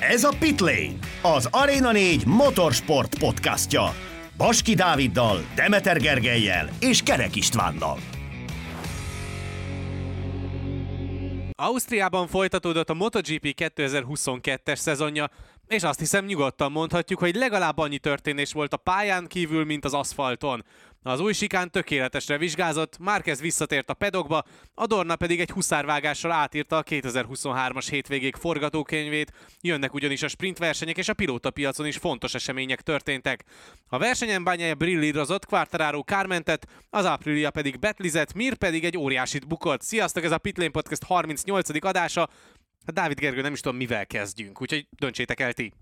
Ez a Pitlane, az Arena 4 motorsport podcastja. Baski Dáviddal, Demeter Gergelyel és Kerek Istvánnal. Ausztriában folytatódott a MotoGP 2022-es szezonja, és azt hiszem nyugodtan mondhatjuk, hogy legalább annyi történés volt a pályán kívül, mint az aszfalton. Az új sikán tökéletesre vizsgázott, Márquez visszatért a pedokba, Adorna pedig egy huszárvágással átírta a 2023-as hétvégék forgatókönyvét, jönnek ugyanis a sprintversenyek és a pilótapiacon is fontos események történtek. A versenyen bányája brillírozott, Quartararo kármentet, az Aprilia pedig betlizett, Mir pedig egy óriásit bukott. Sziasztok, ez a Pitlane Podcast 38. adása, Dávid Gergő, nem is tudom, mivel kezdjünk, úgyhogy döntsétek el ti.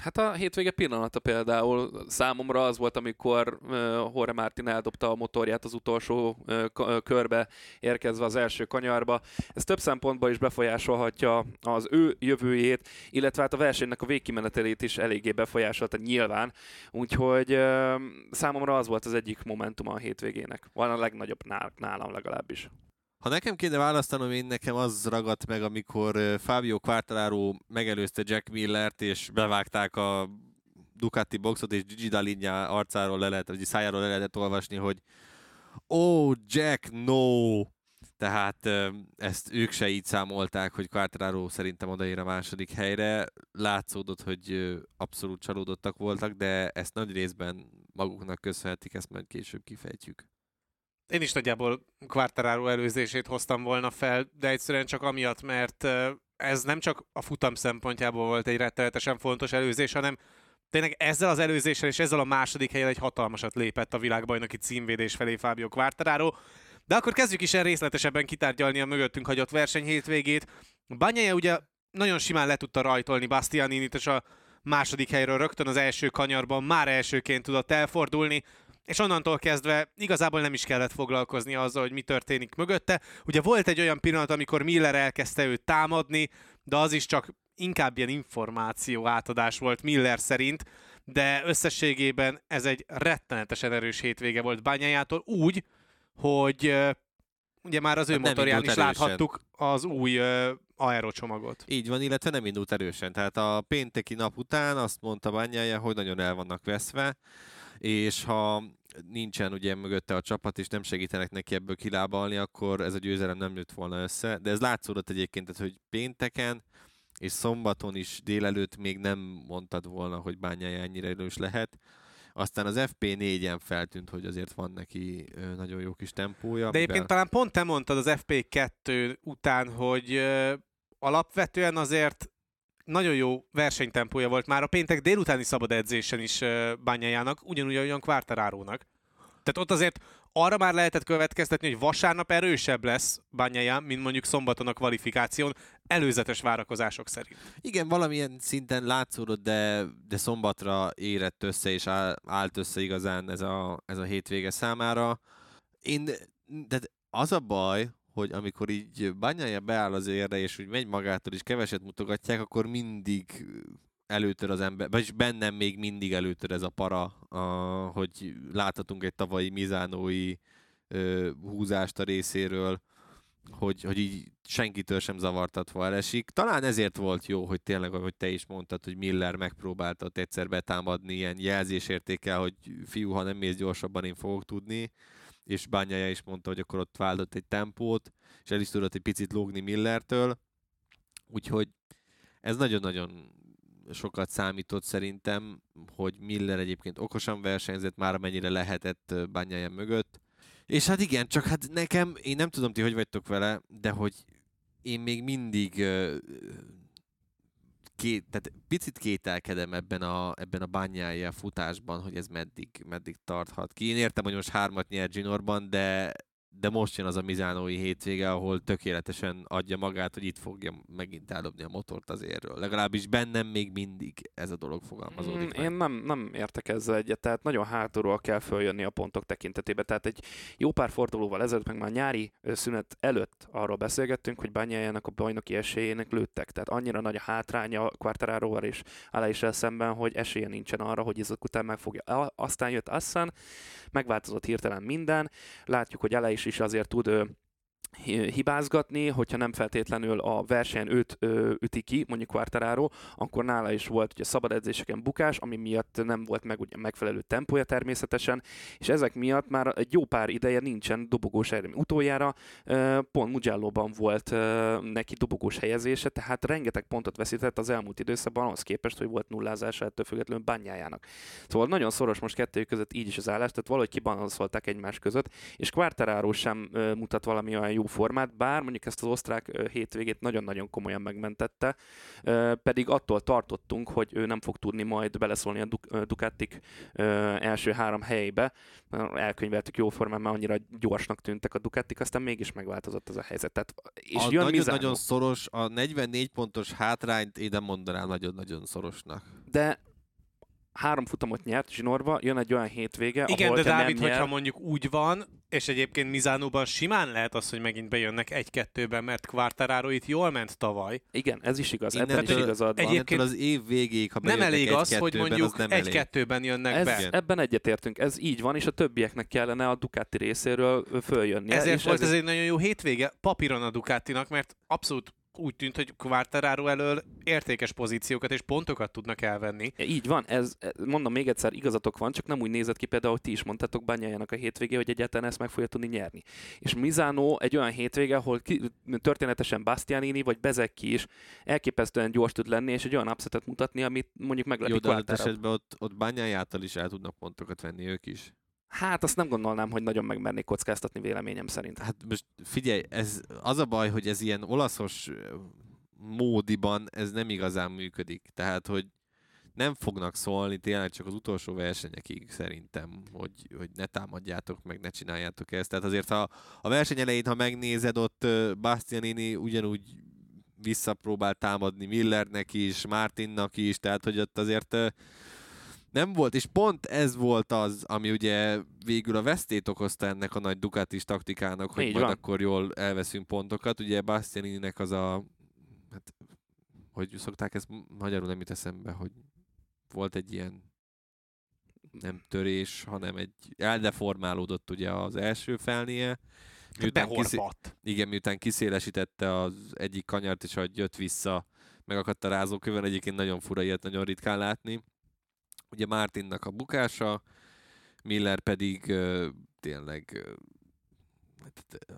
Hát a hétvége pillanata például számomra az volt, amikor uh, Jorge Martin eldobta a motorját az utolsó uh, körbe, érkezve az első kanyarba. Ez több szempontból is befolyásolhatja az ő jövőjét, illetve hát a versenynek a végkimenetelét is eléggé befolyásolta nyilván. Úgyhogy uh, számomra az volt az egyik momentum a hétvégének. Van a legnagyobb nálam legalábbis. Ha nekem kéne választanom, én nekem az ragadt meg, amikor Fabio Quartararo megelőzte Jack Millert, és bevágták a Ducati boxot, és Gigi Dalinja arcáról le lehet, vagy szájáról le lehetett olvasni, hogy Oh, Jack, no! Tehát ezt ők se így számolták, hogy Quartararo szerintem odaér a második helyre. Látszódott, hogy abszolút csalódottak voltak, de ezt nagy részben maguknak köszönhetik, ezt majd később kifejtjük. Én is nagyjából Quartararo előzését hoztam volna fel, de egyszerűen csak amiatt, mert ez nem csak a futam szempontjából volt egy rettenetesen fontos előzés, hanem tényleg ezzel az előzéssel és ezzel a második helyen egy hatalmasat lépett a világbajnoki címvédés felé Fábio Quartararo. De akkor kezdjük is el részletesebben kitárgyalni a mögöttünk hagyott verseny hétvégét. Banyaja ugye nagyon simán le tudta rajtolni Bastianinit, és a második helyről rögtön az első kanyarban már elsőként tudott elfordulni és onnantól kezdve igazából nem is kellett foglalkozni azzal, hogy mi történik mögötte. Ugye volt egy olyan pillanat, amikor Miller elkezdte őt támadni, de az is csak inkább ilyen információ átadás volt Miller szerint, de összességében ez egy rettenetesen erős hétvége volt bányájától, úgy, hogy ugye már az ő hát motorján is erősen. láthattuk az új uh, aerocsomagot. Így van, illetve nem indult erősen. Tehát a pénteki nap után azt mondta bányája, hogy nagyon el vannak veszve, és ha nincsen ugye mögötte a csapat, és nem segítenek neki ebből kilábalni, akkor ez a győzelem nem jött volna össze. De ez látszódott egyébként, tehát, hogy pénteken és szombaton is délelőtt még nem mondtad volna, hogy bányája ennyire erős lehet. Aztán az FP4-en feltűnt, hogy azért van neki nagyon jó kis tempója. De egyébként mivel... talán pont te mondtad az FP2 után, hogy alapvetően azért nagyon jó versenytempója volt már a péntek délutáni szabad edzésen is bányájának, ugyanúgy olyan Quartararónak. Tehát ott azért arra már lehetett következtetni, hogy vasárnap erősebb lesz Banyája, mint mondjuk szombaton a kvalifikáción, előzetes várakozások szerint. Igen, valamilyen szinten látszódott, de, de szombatra érett össze, és állt össze igazán ez a, ez a hétvége számára. Én, de az a baj, hogy amikor így bányája beáll az érre, és úgy megy magától, és keveset mutogatják, akkor mindig előtör az ember, vagyis bennem még mindig előtör ez a para, a, hogy láthatunk egy tavalyi mizánói ö, húzást a részéről, hogy, hogy így senkitől sem zavartatva elesik. Talán ezért volt jó, hogy tényleg, ahogy te is mondtad, hogy Miller megpróbálta egyszer betámadni ilyen jelzésértékel, hogy fiú, ha nem mész gyorsabban, én fogok tudni és Bányája is mondta, hogy akkor ott vállalt egy tempót, és el is tudott egy picit lógni Millertől, úgyhogy ez nagyon-nagyon sokat számított szerintem, hogy Miller egyébként okosan versenyzett, már amennyire lehetett Bányája mögött, és hát igen, csak hát nekem, én nem tudom ti, hogy vagytok vele, de hogy én még mindig két, tehát picit kételkedem ebben a, ebben a bányája futásban, hogy ez meddig, meddig tarthat ki. Én értem, hogy most hármat nyert Ginorban, de de most jön az a Mizánói hétvége, ahol tökéletesen adja magát, hogy itt fogja megint eldobni a motort az érről. Legalábbis bennem még mindig ez a dolog fogalmazódik. Mm, én nem, nem értek ezzel egyet, tehát nagyon hátulról kell följönni a pontok tekintetében. Tehát egy jó pár fordulóval ezelőtt, meg már nyári szünet előtt arról beszélgettünk, hogy Bányájának a bajnoki esélyének lőttek. Tehát annyira nagy a hátránya Quartararoval és Alejssel szemben, hogy esélye nincsen arra, hogy ezek után megfogja. Aztán jött Assan, megváltozott hirtelen minden. Látjuk, hogy Alejs is azért tud hibázgatni, hogyha nem feltétlenül a versenyen őt ö, üti ki, mondjuk Quartararo, akkor nála is volt ugye szabad edzéseken bukás, ami miatt nem volt meg ugye megfelelő tempója természetesen, és ezek miatt már egy jó pár ideje nincsen dobogós eredmény. Utoljára ö, pont Mugello-ban volt ö, neki dobogós helyezése, tehát rengeteg pontot veszített az elmúlt időszakban, ahhoz képest, hogy volt nullázása ettől függetlenül bányájának. Szóval nagyon szoros most kettő között így is az állás, tehát valahogy kibalanszolták egymás között, és Quartararo sem ö, mutat valami olyan jó formát, bár mondjuk ezt az osztrák hétvégét nagyon-nagyon komolyan megmentette, pedig attól tartottunk, hogy ő nem fog tudni majd beleszólni a Ducatik első három helyébe. Elkönyveltük jó formán, mert annyira gyorsnak tűntek a Ducatik, aztán mégis megváltozott ez a helyzet. Tehát, és a jön nagyon-nagyon szoros, a 44 pontos hátrányt ide mondanám nagyon-nagyon szorosnak. De három futamot nyert Zsinorba, jön egy olyan hétvége, Igen, ahol, de Dávid, nem nyer... hogyha mondjuk úgy van, és egyébként Mizánóban simán lehet az, hogy megint bejönnek egy-kettőben, mert Quartararo itt jól ment tavaly. Igen, ez is igaz, ebben is igazad van. Egyébként az év végéig, ha nem elég az, hogy mondjuk egy-kettőben jönnek ez, be. Ebben egyetértünk, ez így van, és a többieknek kellene a Ducati részéről följönni. Ezért és volt ez egy nagyon jó hétvége papíron a Ducatinak, mert abszolút úgy tűnt, hogy Quartararo elől értékes pozíciókat és pontokat tudnak elvenni. Így van, ez, mondom még egyszer, igazatok van, csak nem úgy nézett ki például, hogy ti is mondtátok bányájának a hétvégé, hogy egyáltalán ezt meg fogja tudni nyerni. És Mizano egy olyan hétvége, ahol ki, történetesen Bastianini vagy Bezeki is elképesztően gyors tud lenni, és egy olyan upsetet mutatni, amit mondjuk meglepi Jó, de esetben ott, ott bányájától is el tudnak pontokat venni ők is. Hát azt nem gondolnám, hogy nagyon megmernék kockáztatni véleményem szerint. Hát most figyelj, ez az a baj, hogy ez ilyen olaszos módiban ez nem igazán működik. Tehát, hogy nem fognak szólni tényleg csak az utolsó versenyekig szerintem, hogy, hogy ne támadjátok meg, ne csináljátok ezt. Tehát azért, ha a verseny elején, ha megnézed, ott Bastianini ugyanúgy visszapróbál támadni Millernek is, Martinnak is, tehát hogy ott azért nem volt, és pont ez volt az, ami ugye végül a vesztét okozta ennek a nagy Ducatis taktikának, hogy Így majd van. akkor jól elveszünk pontokat. Ugye Bastianininek az a, hát, hogy szokták ezt magyarul nem jut eszembe, hogy volt egy ilyen nem törés, hanem egy eldeformálódott ugye az első felnie. Miután kiszé... Igen, miután kiszélesítette az egyik kanyart, és hogy jött vissza, megakadt a rázókövön, egyébként nagyon fura ilyet nagyon ritkán látni Ugye Martinnak a bukása, Miller pedig tényleg uh,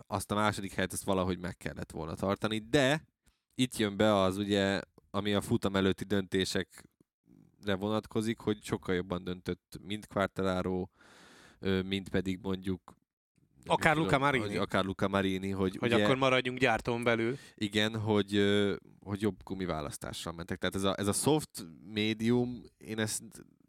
azt a második helyet ezt valahogy meg kellett volna tartani, de itt jön be az ugye, ami a futam előtti döntésekre vonatkozik, hogy sokkal jobban döntött mind Quartararo, mint pedig mondjuk Akár Luca Marini. Akár Luca Marini, hogy, hogy ugye, akkor maradjunk gyártón belül. Igen, hogy, hogy jobb gumiválasztással mentek. Tehát ez a, ez a soft médium, én ezt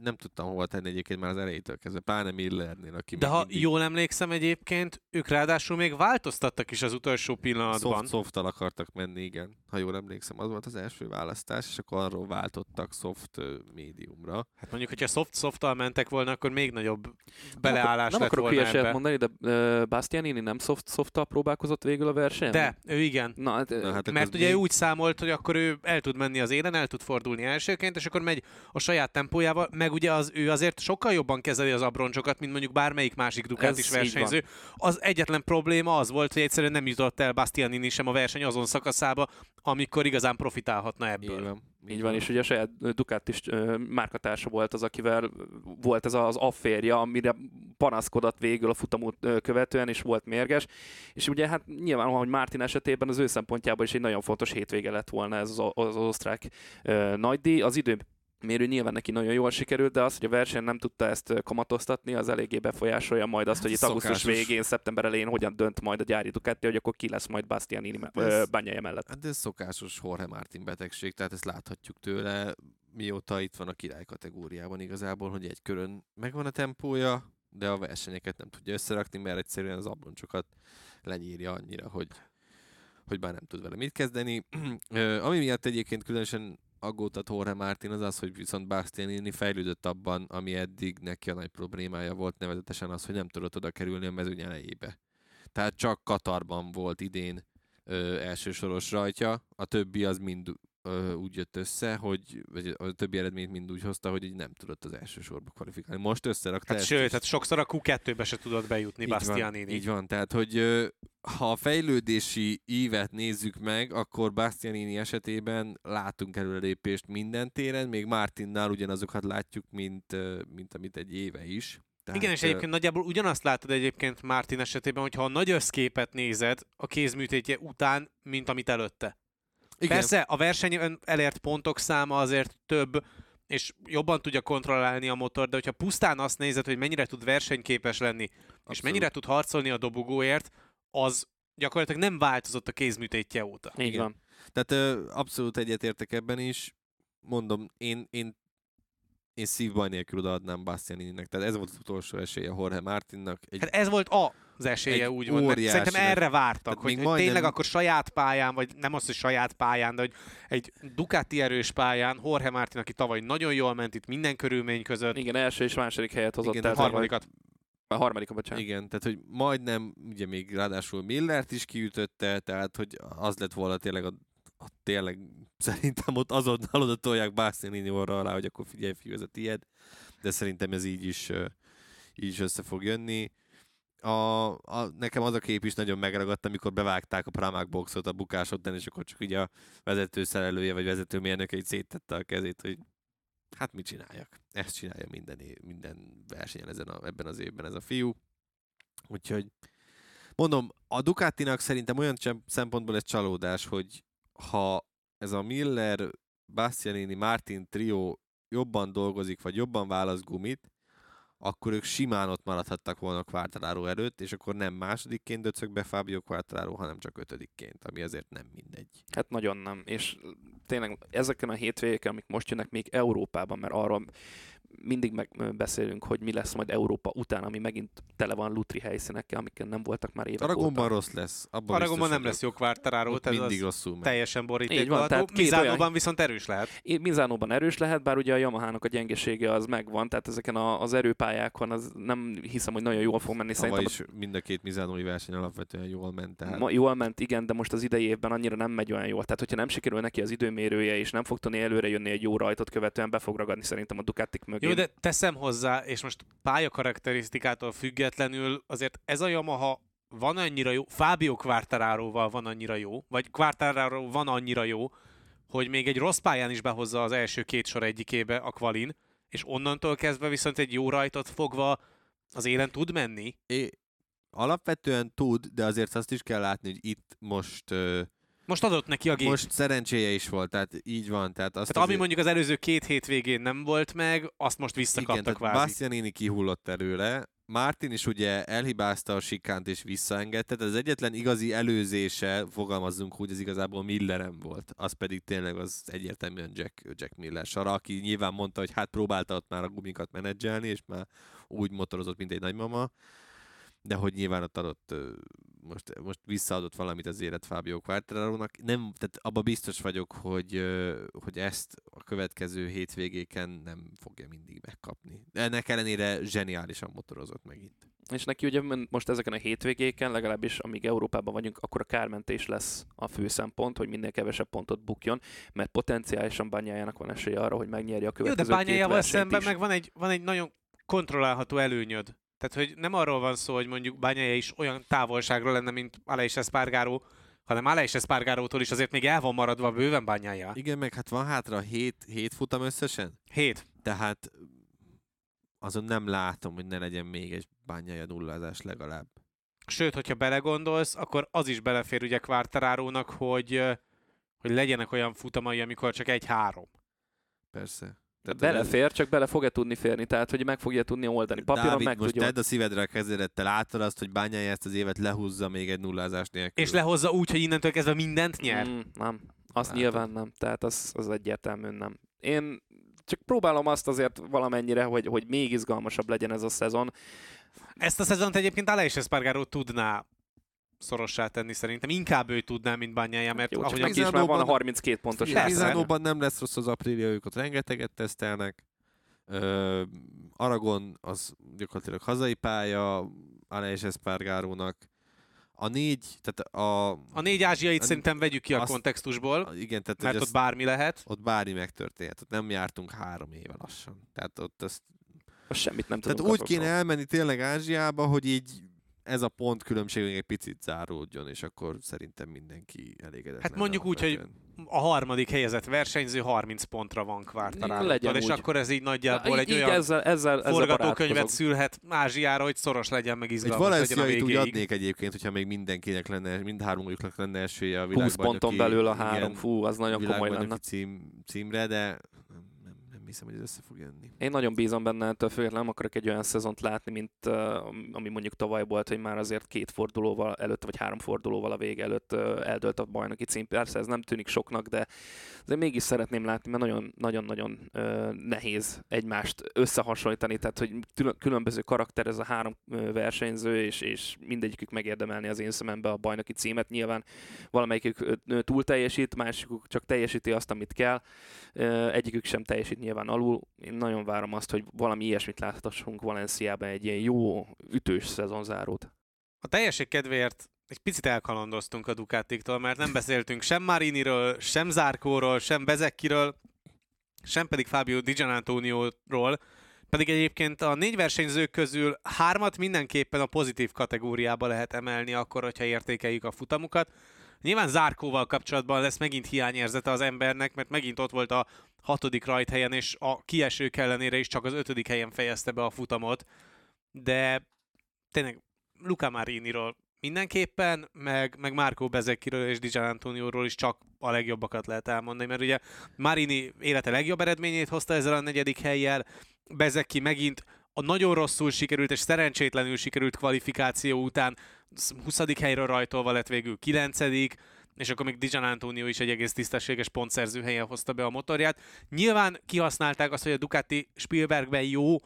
nem tudtam hova tenni egyébként már az elejétől kezdve, pláne Millernél, aki De ha mindig... jól emlékszem egyébként, ők ráadásul még változtattak is az utolsó pillanatban. Soft, akartak menni, igen. Ha jól emlékszem, az volt az első választás, és akkor arról váltottak soft médiumra. Hát mondjuk, hogyha soft soft mentek volna, akkor még nagyobb beleállás nem, lett nem volna akarok mondani, de uh, Bastianini nem soft soft próbálkozott végül a versenyen? De, ő igen. Na, hát, Na, hát Mert ugye még... úgy számolt, hogy akkor ő el tud menni az élen, el tud fordulni elsőként, és akkor megy a saját tempójával, meg ugye az, ő azért sokkal jobban kezeli az abroncsokat, mint mondjuk bármelyik másik Ducati is versenyző. Az egyetlen probléma az volt, hogy egyszerűen nem jutott el Bastianini sem a verseny azon szakaszába, amikor igazán profitálhatna ebből. Igen. Így van, és ugye a saját Ducati is márkatársa volt az, akivel volt ez az afférja, amire panaszkodott végül a futamot követően, és volt mérges. És ugye hát nyilván, hogy Martin esetében az ő szempontjából is egy nagyon fontos hétvége lett volna ez az, az osztrák nagydíj. Az idő mérő nyilván neki nagyon jól sikerült, de az, hogy a verseny nem tudta ezt kamatoztatni, az eléggé befolyásolja majd azt, hát, hogy itt augusztus végén, szeptember elején hogyan dönt majd a gyári Ducati, hogy akkor ki lesz majd Bastianini bányája mellett. Hát ez szokásos Jorge Martin betegség, tehát ezt láthatjuk tőle, mióta itt van a király kategóriában igazából, hogy egy körön megvan a tempója, de a versenyeket nem tudja összerakni, mert egyszerűen az abroncsokat lenyírja annyira, hogy hogy bár nem tud vele mit kezdeni. Ami miatt egyébként különösen aggódtat Jorge Martin az az, hogy viszont Bastianini fejlődött abban, ami eddig neki a nagy problémája volt, nevezetesen az, hogy nem tudott oda kerülni a mezőny elejébe. Tehát csak Katarban volt idén ö, elsősoros rajtja, a többi az mind ö, úgy jött össze, hogy vagy a többi eredményt mind úgy hozta, hogy így nem tudott az első sorba kvalifikálni. Most összerakta Hát ezt sőt, hát sokszor a Q2-be se tudott bejutni Bastianini. Így van, tehát hogy ö, ha a fejlődési ívet nézzük meg, akkor Bastianini esetében látunk előrelépést minden téren, még Martinnál ugyanazokat látjuk, mint, mint amit egy éve is. Tehát, Igen, és egyébként nagyjából ugyanazt látod egyébként Martin esetében, hogyha a nagy összképet nézed a kézműtétje után, mint amit előtte. Igen, Persze a versenyen elért pontok száma azért több, és jobban tudja kontrollálni a motor, de hogyha pusztán azt nézed, hogy mennyire tud versenyképes lenni, és Abszolút. mennyire tud harcolni a dobogóért, az gyakorlatilag nem változott a kézműtétje óta. Így Igen. van. Tehát ö, abszolút egyetértek ebben is. Mondom, én, én, én szívbaj nélkül odaadnám Bastianininek. Tehát ez volt az utolsó esélye Jorge Martinnak. Egy, Hát ez volt az esélye, Egy úgy van. óriási Szerintem erre vártak, hogy, hogy tényleg majdnem- akkor saját pályán, vagy nem az, hogy saját pályán, de hogy egy Ducati erős pályán, Jorge Martin, aki tavaly nagyon jól ment itt minden körülmény között, Igen, első és második helyet hozott Igen, el. harmadikat A harmadik, bocsánat. igen, tehát hogy majdnem, ugye még ráadásul Millert is kiütötte, tehát hogy az lett volna tényleg a, a tényleg szerintem ott azonnal oda tolják Bastianini orra alá, hogy akkor figyelj fiú, ez a tiéd. De szerintem ez így is, így is össze fog jönni. A, a, nekem az a kép is nagyon megragadt, amikor bevágták a Pramac boxot a bukás után, és akkor csak így a vezető szerelője vagy vezető mérnöke így széttette a kezét, hogy hát mit csináljak. Ezt csinálja minden, év, minden versenyen ezen a, ebben az évben ez a fiú. Úgyhogy mondom, a Ducatinak szerintem olyan szempontból egy csalódás, hogy ha ez a Miller, Bastianini, Martin trio jobban dolgozik, vagy jobban választ gumit, akkor ők simán ott maradhattak volna Quartararo előtt, és akkor nem másodikként döcög be Fabio Quartararo, hanem csak ötödikként, ami azért nem mindegy. Hát nagyon nem. És tényleg ezeken a hétvégeken, amik most jönnek még Európában, mert arról mindig megbeszélünk, hogy mi lesz majd Európa után, ami megint tele van lutri helyszínekkel, amikkel nem voltak már évek Aragonban óta. rossz lesz. Abban Aragonban nem lesz jó Ott tehát mindig az rosszul megy. teljesen borítékolható. Mizánóban olyan- viszont erős lehet. Én Mizánóban erős lehet, bár ugye a Yamahának a gyengesége az megvan, tehát ezeken a, az erőpályákon az nem hiszem, hogy nagyon jól fog menni. Tavaly Szerintem is mind a két mizánói verseny alapvetően jól ment. Tehát... Ma jól ment, igen, de most az idei évben annyira nem megy olyan jól. Tehát, hogyha nem sikerül neki az időmérője, és nem fog tudni előre jönni egy jó rajtot követően, be fog ragadni szerintem a Ducatik mögé. Jó, de teszem hozzá, és most pályakarakterisztikától függetlenül azért ez a Yamaha van annyira jó, Fábio Quartararoval van annyira jó, vagy Quartararo van annyira jó, hogy még egy rossz pályán is behozza az első két sor egyikébe a kvalin, és onnantól kezdve viszont egy jó rajtot fogva az élen tud menni. É, alapvetően tud, de azért azt is kell látni, hogy itt most, ö, Most adott neki a gép. most szerencséje is volt, tehát így van. Tehát, azt tehát ami mondjuk az előző két hétvégén nem volt meg, azt most igen, visszakapta tehát kvázi. Bastianini kihullott előre, Martin is ugye elhibázta a sikánt és visszaengedte, tehát az egyetlen igazi előzése, fogalmazzunk úgy, az igazából Millerem volt. Az pedig tényleg az egyértelműen Jack, Jack Miller sara, aki nyilván mondta, hogy hát próbálta ott már a gumikat menedzselni, és már úgy motorozott, mint egy nagymama, de hogy nyilván ott adott, most, most visszaadott valamit az élet Fábio Quartararo-nak. Nem, tehát abba biztos vagyok, hogy, hogy ezt a következő hétvégéken nem fogja mindig megkapni. Ennek ellenére zseniálisan motorozott megint. És neki ugye most ezeken a hétvégéken, legalábbis amíg Európában vagyunk, akkor a kármentés lesz a fő szempont, hogy minél kevesebb pontot bukjon, mert potenciálisan bányájának van esélye arra, hogy megnyerje a Jó, de következő bányájával szemben is. meg van egy, van egy nagyon kontrollálható előnyöd. Tehát, hogy nem arról van szó, hogy mondjuk bányája is olyan távolságra lenne, mint Aleix Espargaró, hanem Aleix Espargarótól is azért még el van maradva bőven bányája. Igen, meg hát van hátra 7, 7 futam összesen, Hét. tehát azon nem látom, hogy ne legyen még egy bányája nullázás legalább. Sőt, hogyha belegondolsz, akkor az is belefér ugye Quartararónak, hogy, hogy legyenek olyan futamai, amikor csak egy-három. Persze. Tehát belefér, csak bele fog-e tudni férni, tehát hogy meg fogja tudni oldani. Papíron Dávid, meg most tudja. tedd a szívedre a kezedet, te látod azt, hogy bányája ezt az évet lehúzza még egy nullázás nélkül. És lehozza úgy, hogy innentől kezdve mindent nyer. Mm, nem, azt Látod. nyilván nem, tehát az, az egyértelműen nem. Én csak próbálom azt azért valamennyire, hogy, hogy még izgalmasabb legyen ez a szezon. Ezt a szezont egyébként Aleix Espargaró tudná szorossá tenni szerintem. Inkább ő tudná, mint bányája, mert Jó, ahogy neki is már van a Mizánóban- 32 pontos. Mizánóban nem lesz rossz az aprília, ők ott rengeteget tesztelnek. Ö, Aragon az gyakorlatilag hazai pálya, Aleix Espargarónak. a négy, tehát a... A négy ázsiait a- szerintem vegyük ki a azt- kontextusból, Igen, tehát mert ott azt- bármi lehet. ott bármi megtörténhet. Ott nem jártunk három éve lassan. Tehát ott azt Most semmit nem tudunk Tehát úgy kéne elmenni tényleg Ázsiába, hogy így ez a pont különbség még egy picit záródjon, és akkor szerintem mindenki elégedett Hát mondjuk úgy, hogy. A harmadik helyezett versenyző 30 pontra van Legyen kvártarálótól, és úgy. akkor ez így nagyjából Na, egy így, olyan ezzel, ezzel, ezzel forgatókönyvet szülhet Ázsiára, hogy szoros legyen, meg Egy izgalmas legyen a úgy adnék egyébként, hogyha még mindenkinek lenne, mindhármójuknak lenne esélye a 20 világbajnoki, ponton belül a három, igen, fú, az nagyon komoly lenne. cím, címre, de nem, hiszem, hogy ez össze fog jönni. Én nagyon bízom benne, ettől függetlenül nem akarok egy olyan szezont látni, mint ami mondjuk tavaly volt, hogy már azért két fordulóval előtt, vagy három fordulóval a vége előtt eldőlt a bajnoki cím. Persze ez nem tűnik soknak, de azért mégis szeretném látni, mert nagyon- nagyon-nagyon nehéz egymást összehasonlítani, tehát hogy külön- különböző karakter ez a három versenyző, és, és mindegyikük megérdemelni az én szemembe a bajnoki címet. Nyilván valamelyikük túl teljesít, másikuk csak teljesíti azt, amit kell. Egyikük sem teljesít nyilván alul. Én nagyon várom azt, hogy valami ilyesmit láthassunk Valenciában, egy ilyen jó, ütős szezonzárót. A teljesség kedvéért egy picit elkalandoztunk a Ducatiktól, mert nem beszéltünk sem Mariniről, sem Zárkóról, sem Bezekkiről, sem pedig Fabio Di Giannantonio-ról, pedig egyébként a négy versenyzők közül hármat mindenképpen a pozitív kategóriába lehet emelni akkor, hogyha értékeljük a futamukat. Nyilván Zárkóval kapcsolatban lesz megint hiányérzete az embernek, mert megint ott volt a hatodik rajthelyen, és a kiesők ellenére is csak az ötödik helyen fejezte be a futamot. De tényleg Luca Mariniról mindenképpen, meg, meg Marco Bezecchiről és Dijan Antonióról is csak a legjobbakat lehet elmondani, mert ugye Marini élete legjobb eredményét hozta ezzel a negyedik helyjel, Bezecchi megint a nagyon rosszul sikerült és szerencsétlenül sikerült kvalifikáció után 20. helyről rajtolva lett végül 9 és akkor még Dijan Antonio is egy egész tisztességes pontszerző helyen hozta be a motorját. Nyilván kihasználták azt, hogy a Ducati Spielbergben jó,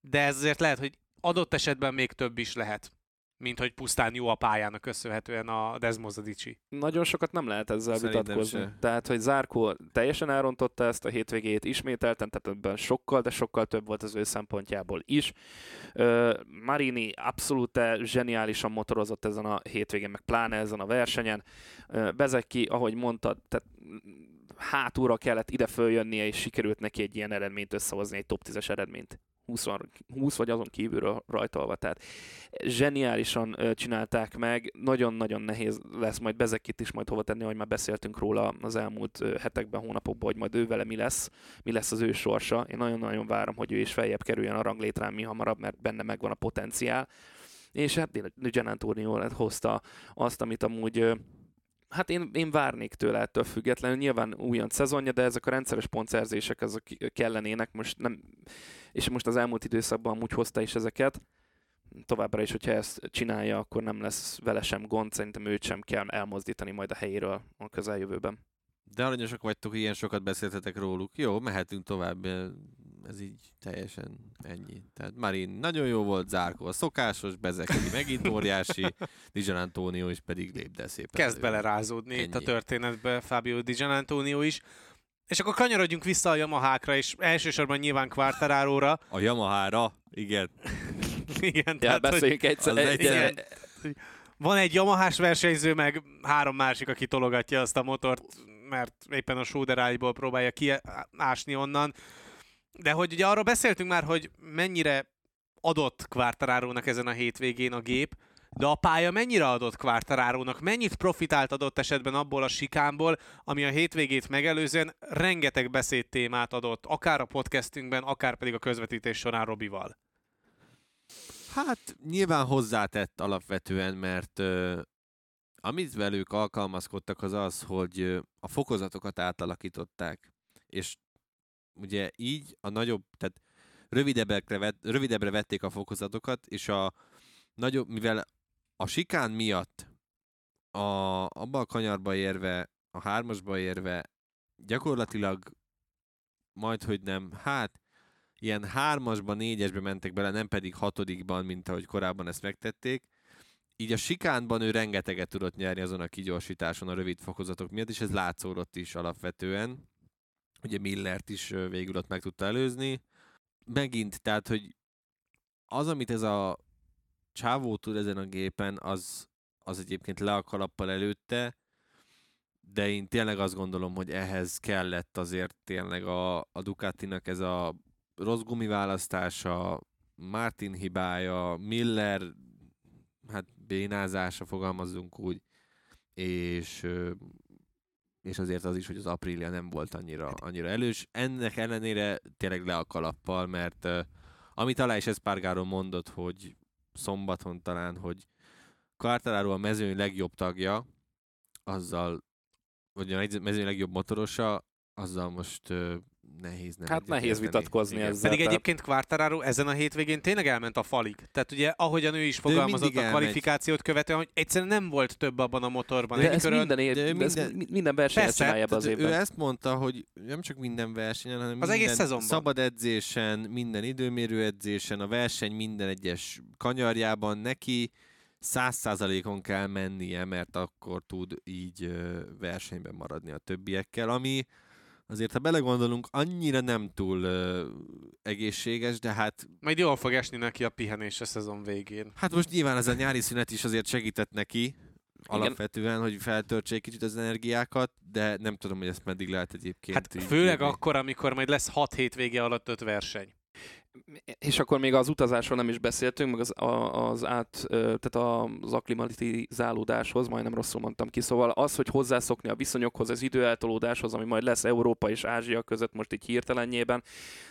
de ez azért lehet, hogy adott esetben még több is lehet, mint hogy pusztán jó a pályának köszönhetően a Desmosadici. Nagyon sokat nem lehet ezzel Szerintem vitatkozni. se. Tehát, hogy Zárkó teljesen elrontotta ezt a hétvégét ismételten, tehát ebben sokkal, de sokkal több volt az ő szempontjából is. Marini abszolút zseniálisan motorozott ezen a hétvégén, meg pláne ezen a versenyen. Bezeki, ahogy mondtad, tehát hátulra kellett ide följönnie, és sikerült neki egy ilyen eredményt összehozni, egy top 10-es eredményt. 20, 20 vagy azon kívülről rajtolva, tehát zseniálisan csinálták meg, nagyon-nagyon nehéz lesz majd Bezekit is majd hova tenni, hogy már beszéltünk róla az elmúlt hetekben, hónapokban, hogy majd ő vele mi lesz, mi lesz az ő sorsa. Én nagyon-nagyon várom, hogy ő is feljebb kerüljön a ranglétrán mi hamarabb, mert benne megvan a potenciál. És hát Gian Antonio hozta azt, amit amúgy Hát én, én várnék tőle ettől függetlenül. Nyilván újonc szezonja, de ezek a rendszeres pontszerzések azok kellenének. Most nem, és most az elmúlt időszakban amúgy hozta is ezeket. Továbbra is, hogyha ezt csinálja, akkor nem lesz vele sem gond. Szerintem őt sem kell elmozdítani majd a helyéről a közeljövőben. De aranyosak vagytok, ilyen sokat beszéltetek róluk. Jó, mehetünk tovább. Ez így teljesen ennyi. Tehát Marin nagyon jó volt, Zárkó a szokásos, Bezeki megint óriási, Dijan Antonio is pedig lépde szépen. Kezd belerázódni itt a Ennyi. történetbe Fabio Di Giannantonio is. És akkor kanyarodjunk vissza a Yamahákra, és elsősorban nyilván Quartararo-ra. A Yamaha-ra, igen. Igen, Ja, tehát, beszéljünk egyszer. egy- igen. van egy Yamahás versenyző, meg három másik, aki tologatja azt a motort, mert éppen a sóderáiból próbálja kiásni onnan. De hogy ugye arról beszéltünk már, hogy mennyire adott Quartararo-nak ezen a hétvégén a gép, de a pálya mennyire adott Quartararo-nak, mennyit profitált adott esetben abból a sikámból, ami a hétvégét megelőzően rengeteg beszédtémát adott, akár a podcastünkben, akár pedig a közvetítés során Robival. Hát nyilván hozzátett alapvetően, mert ö, amit velük alkalmazkodtak az az, hogy ö, a fokozatokat átalakították, és ugye így a nagyobb, tehát rövidebbre, vett, rövidebbre vették a fokozatokat, és a nagyobb, mivel a sikán miatt a, abba a kanyarba érve, a hármasba érve gyakorlatilag majd, hogy nem, hát ilyen hármasban, négyesbe mentek bele, nem pedig hatodikban, mint ahogy korábban ezt megtették. Így a sikánban ő rengeteget tudott nyerni azon a kigyorsításon a rövid fokozatok miatt, és ez látszódott is alapvetően. Ugye Millert is végül ott meg tudta előzni. Megint, tehát, hogy az, amit ez a csávó tud ezen a gépen, az, az egyébként le a kalappal előtte, de én tényleg azt gondolom, hogy ehhez kellett azért tényleg a, a Ducatinak ez a rossz gumiválasztása, Martin hibája, Miller hát bénázása, fogalmazzunk úgy, és, és azért az is, hogy az Aprilia nem volt annyira, annyira elős. Ennek ellenére tényleg le a kalappal, mert amit alá is Espargaro mondott, hogy szombaton talán, hogy Quartararo a mezőny legjobb tagja, azzal, vagy a mezőny legjobb motorosa, azzal most nehéz nem Hát nehéz vitatkozni Igen. ezzel. Pedig tehát... egyébként Quartararo ezen a hétvégén tényleg elment a falig. Tehát ugye, ahogyan ő is fogalmazott a kvalifikációt követően, hogy egyszerűen nem volt több abban a motorban. De ez körön... minden, ér... de minden, minden versenyen csinálja az évben. Ő ezt mondta, hogy nem csak minden versenyen, hanem az minden egész szezonban. szabad edzésen, minden időmérő edzésen, a verseny minden egyes kanyarjában neki száz százalékon kell mennie, mert akkor tud így versenyben maradni a többiekkel, ami azért, ha belegondolunk, annyira nem túl uh, egészséges, de hát... Majd jól fog esni neki a pihenés a szezon végén. Hát most nyilván ez a nyári szünet is azért segített neki, Igen. alapvetően, hogy feltöltsék kicsit az energiákat, de nem tudom, hogy ezt meddig lehet egyébként. Hát főleg így, akkor, amikor majd lesz 6 hétvége alatt 5 verseny és akkor még az utazásról nem is beszéltünk, meg az, az át, tehát az aklimatizálódáshoz, majdnem rosszul mondtam ki, szóval az, hogy hozzászokni a viszonyokhoz, az időeltolódáshoz, ami majd lesz Európa és Ázsia között most így hirtelenjében,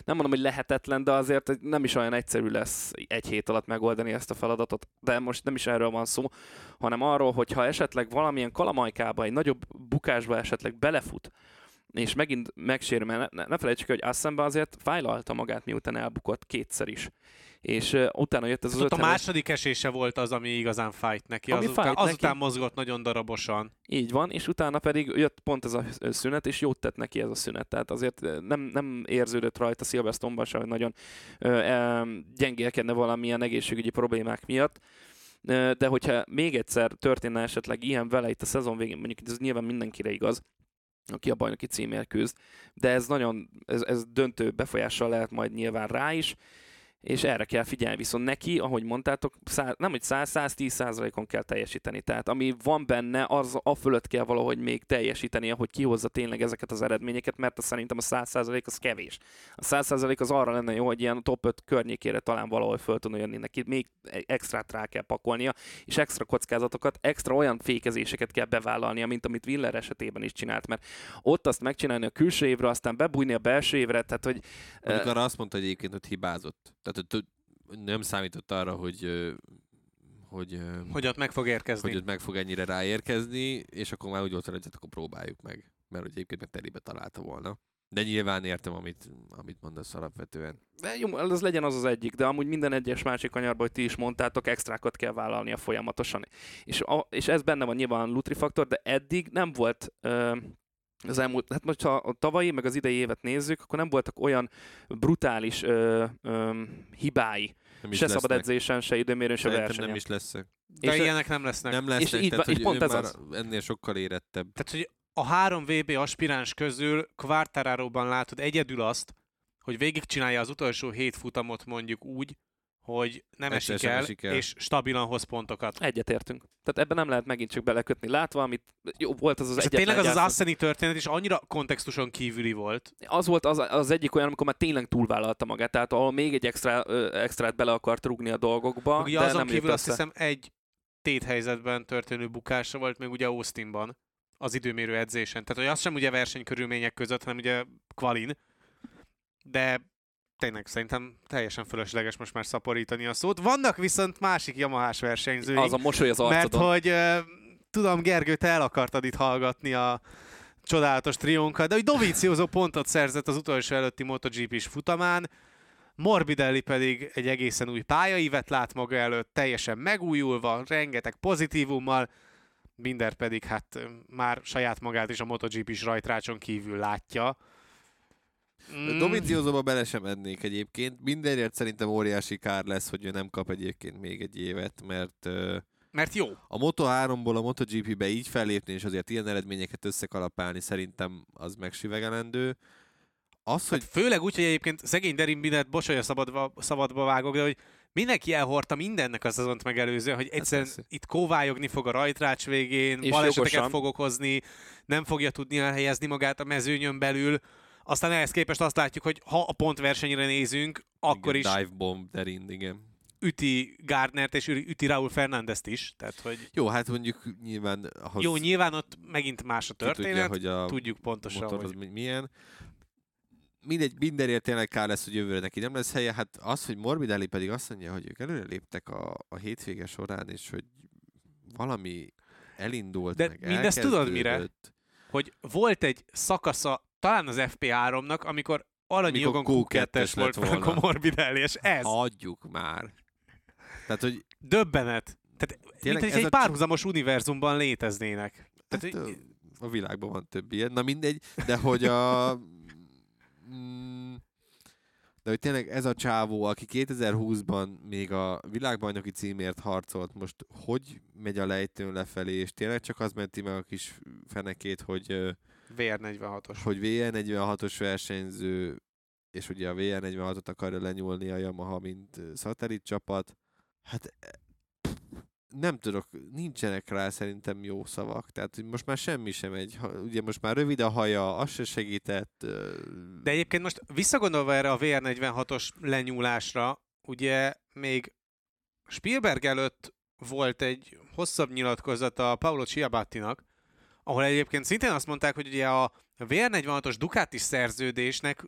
nem mondom, hogy lehetetlen, de azért nem is olyan egyszerű lesz egy hét alatt megoldani ezt a feladatot, de most nem is erről van szó, hanem arról, hogy ha esetleg valamilyen kalamajkába, egy nagyobb bukásba esetleg belefut, és megint megsérül, mert ne, ne felejtsük, hogy Assemba azért fájlalta magát, miután elbukott kétszer is. És uh, utána jött ez az Ott a második esése volt az, ami igazán fájt neki. Ami azután, fájt azután neki. mozgott nagyon darabosan. Így van, és utána pedig jött pont ez a szünet, és jót tett neki ez a szünet. Tehát azért nem, nem érződött rajta Silverstone-ban sem, hogy nagyon uh, gyengélkedne valamilyen egészségügyi problémák miatt de hogyha még egyszer történne esetleg ilyen vele itt a szezon végén, mondjuk ez nyilván mindenkire igaz, aki a bajnoki címért küzd, de ez nagyon, ez, ez döntő befolyással lehet majd nyilván rá is, és erre kell figyelni. Viszont neki, ahogy mondtátok, száz, nem hogy 100-110 százalékon kell teljesíteni. Tehát ami van benne, az a fölött kell valahogy még teljesítenie, hogy kihozza tényleg ezeket az eredményeket, mert szerintem a 100 százalék az kevés. A 100 százalék az arra lenne jó, hogy ilyen top 5 környékére talán valahol föl tudna jönni neki, még extrát rá kell pakolnia, és extra kockázatokat, extra olyan fékezéseket kell bevállalnia, mint amit Willer esetében is csinált, mert ott azt megcsinálni a külső évre, aztán bebújni a belső évre, tehát hogy... Amikor uh, azt mondta egyébként, hogy hibázott. Tehát hogy nem számított arra, hogy hogy, hogy ott meg fog érkezni. Hogy ott meg fog ennyire ráérkezni, és akkor már úgy volt, hogy akkor próbáljuk meg. Mert hogy egyébként meg terébe találta volna. De nyilván értem, amit, amit mondasz alapvetően. De jó, az legyen az az egyik, de amúgy minden egyes másik kanyarban, hogy ti is mondtátok, extrákat kell vállalnia folyamatosan. És, a, és ez benne van nyilván a Lutri faktor, de eddig nem volt ö, az elmúlt, hát most ha a tavalyi, meg az idei évet nézzük, akkor nem voltak olyan brutális ö, ö, hibái, nem se szabad edzésen, se időmérőn, se versenyen. nem is lesznek. De és ilyenek nem lesznek. Nem lesznek, és, így, tehát, és pont ez az. ennél sokkal érettebb. Tehát, hogy a három VB aspiráns közül Quartararo-ban látod egyedül azt, hogy végigcsinálja az utolsó hét futamot mondjuk úgy, hogy nem esik el, esik el, és stabilan hoz pontokat. Egyetértünk. Tehát ebben nem lehet megint csak belekötni. Látva, amit jó, volt az az egyetlen tényleg az az Asseni történet is annyira kontextuson kívüli volt. Az volt az, az egyik olyan, amikor már tényleg túlvállalta magát, tehát ahol még egy extra, extrát bele akart rugni a dolgokba, ugye de azon nem kívül azt hiszem egy téthelyzetben történő bukása volt még ugye Austinban az időmérő edzésen. Tehát, hogy az sem ugye versenykörülmények között, hanem ugye Qualin. De tényleg szerintem teljesen fölösleges most már szaporítani a szót. Vannak viszont másik Yamahás versenyzőink. Az a mosoly az arcodon. Mert hogy tudom, Gergő, te el akartad itt hallgatni a csodálatos triónkat, de hogy Dovizioso pontot szerzett az utolsó előtti MotoGP-s futamán, Morbidelli pedig egy egészen új pályaívet lát maga előtt, teljesen megújulva, rengeteg pozitívummal, Binder pedig hát már saját magát is a MotoGP-s rajtrácson kívül látja. Mm. Doviziosoba bele sem mennék egyébként. Mindenért szerintem óriási kár lesz, hogy ő nem kap egyébként még egy évet, mert mert jó. A Moto3-ból a MotoGP-be így fellépni, és azért ilyen eredményeket összekalapálni szerintem az megsüvegelendő. Az, hát hogy... Főleg úgy, hogy egyébként szegény Derin Binet, bocsánat, szabadba, szabadba vágok, de hogy mindenki elhordta mindennek a szezont megelőzően, hogy egyszerűen persze. itt kóvályogni fog a rajtrács végén, És baleseteket jogosan. fog okozni, nem fogja tudni elhelyezni magát a mezőnyön belül. Aztán ehhez képest azt látjuk, hogy ha a pontversenyre nézünk, akkor igen, is Dive bomb derind, igen. üti Gardnert és üti Raúl Fernándezt is. Tehát, hogy Jó, hát mondjuk nyilván... Ahhoz jó, nyilván ott megint más a ki tudja, történet, hogy a tudjuk pontosan, motor az hogy mi- milyen. Mindegy, mindenért tényleg kár lesz, hogy jövőre neki nem lesz helye. Hát az, hogy Morbidelli pedig azt mondja, hogy ők előre léptek a, a hétvége során, és hogy valami elindult, De meg mindezt tudod mire? hogy volt egy szakasza, talán az FP3-nak, amikor Mikor jogon Q2-es Q2-es volt Franco. Morbidelli, és ez Hagyjuk már. Tehát, hogy döbbenet. Tehát, mint Tényleg hogy ez egy a- párhuzamos univerzumban léteznének. Hát, Tehát, hogy- ö, a világban van több ilyen, na mindegy, de hogy a... Mm, de hogy tényleg ez a csávó, aki 2020-ban még a világbajnoki címért harcolt, most hogy megy a lejtőn lefelé, és tényleg csak az menti meg a kis fenekét, hogy, VR46-os. hogy VR46-os versenyző, és ugye a VR46-ot akarja lenyúlni a Yamaha, mint szatellit csapat. Hát nem tudok, nincsenek rá szerintem jó szavak. Tehát hogy most már semmi sem megy. Ha- Ugye most már rövid a haja, az se segített. De egyébként most visszagondolva erre a VR46-os lenyúlásra, ugye még Spielberg előtt volt egy hosszabb nyilatkozata Paolo Ciabattinak, ahol egyébként szintén azt mondták, hogy ugye a VR46-os Ducati szerződésnek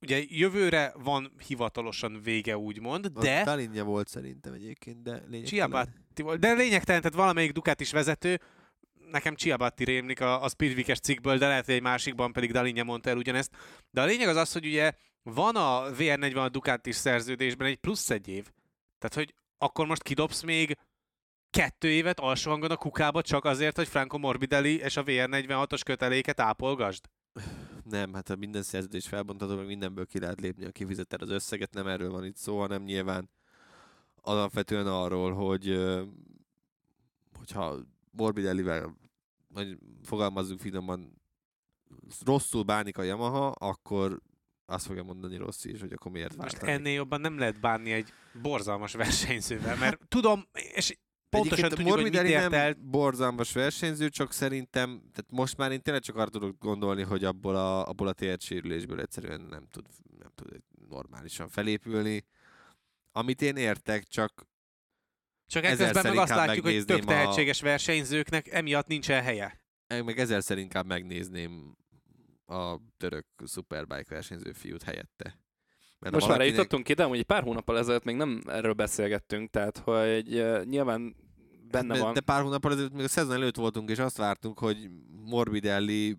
ugye jövőre van hivatalosan vége, úgymond, de Dalinja volt szerintem egyébként, de lényegtelen. Ciabatti volt, de lényegtelen, tehát valamelyik Ducatis vezető, nekem Ciabatti rémlik a, a Speedweek-es cikkből, de lehet, hogy egy másikban pedig Dalinja mondta el ugyanezt. De a lényeg az az, hogy ugye van a VR40 Ducatis szerződésben egy plusz egy év. Tehát, hogy akkor most kidobsz még kettő évet alsó hangon a kukába csak azért, hogy Franco Morbidelli és a VR46-os köteléket ápolgasd? Nem, hát ha minden szerződés felbontható, meg mindenből ki lehet lépni, ha kifizeted az összeget, nem erről van itt szó, hanem nyilván alapvetően arról, hogy hogyha Morbidellivel, vagy fogalmazzunk finoman, rosszul bánik a Yamaha, akkor azt fogja mondani Rossi is, hogy akkor miért Most váltani. ennél jobban nem lehet bánni egy borzalmas versenyzővel, mert tudom, és pontosan Egyébként tudjuk, hogy mit Morbidelli ért nem el. borzalmas versenyző, csak szerintem, tehát most már én tényleg csak arra tudok gondolni, hogy abból a, abból a térsérülésből egyszerűen nem tud, nem tud normálisan felépülni. Amit én értek, csak Csak ekközben meg azt látjuk, hogy több megnézném a- tehetséges versenyzőknek emiatt nincsen helye. meg ezerszer inkább megnézném a török Superbike versenyző fiút helyette. Mert Most már valakinek- eljutottunk ide, hogy egy pár hónappal ezelőtt még nem erről beszélgettünk, tehát hogy uh, nyilván benne de, van. De pár hónappal ezelőtt még a szezon előtt voltunk, és azt vártunk, hogy Morbidelli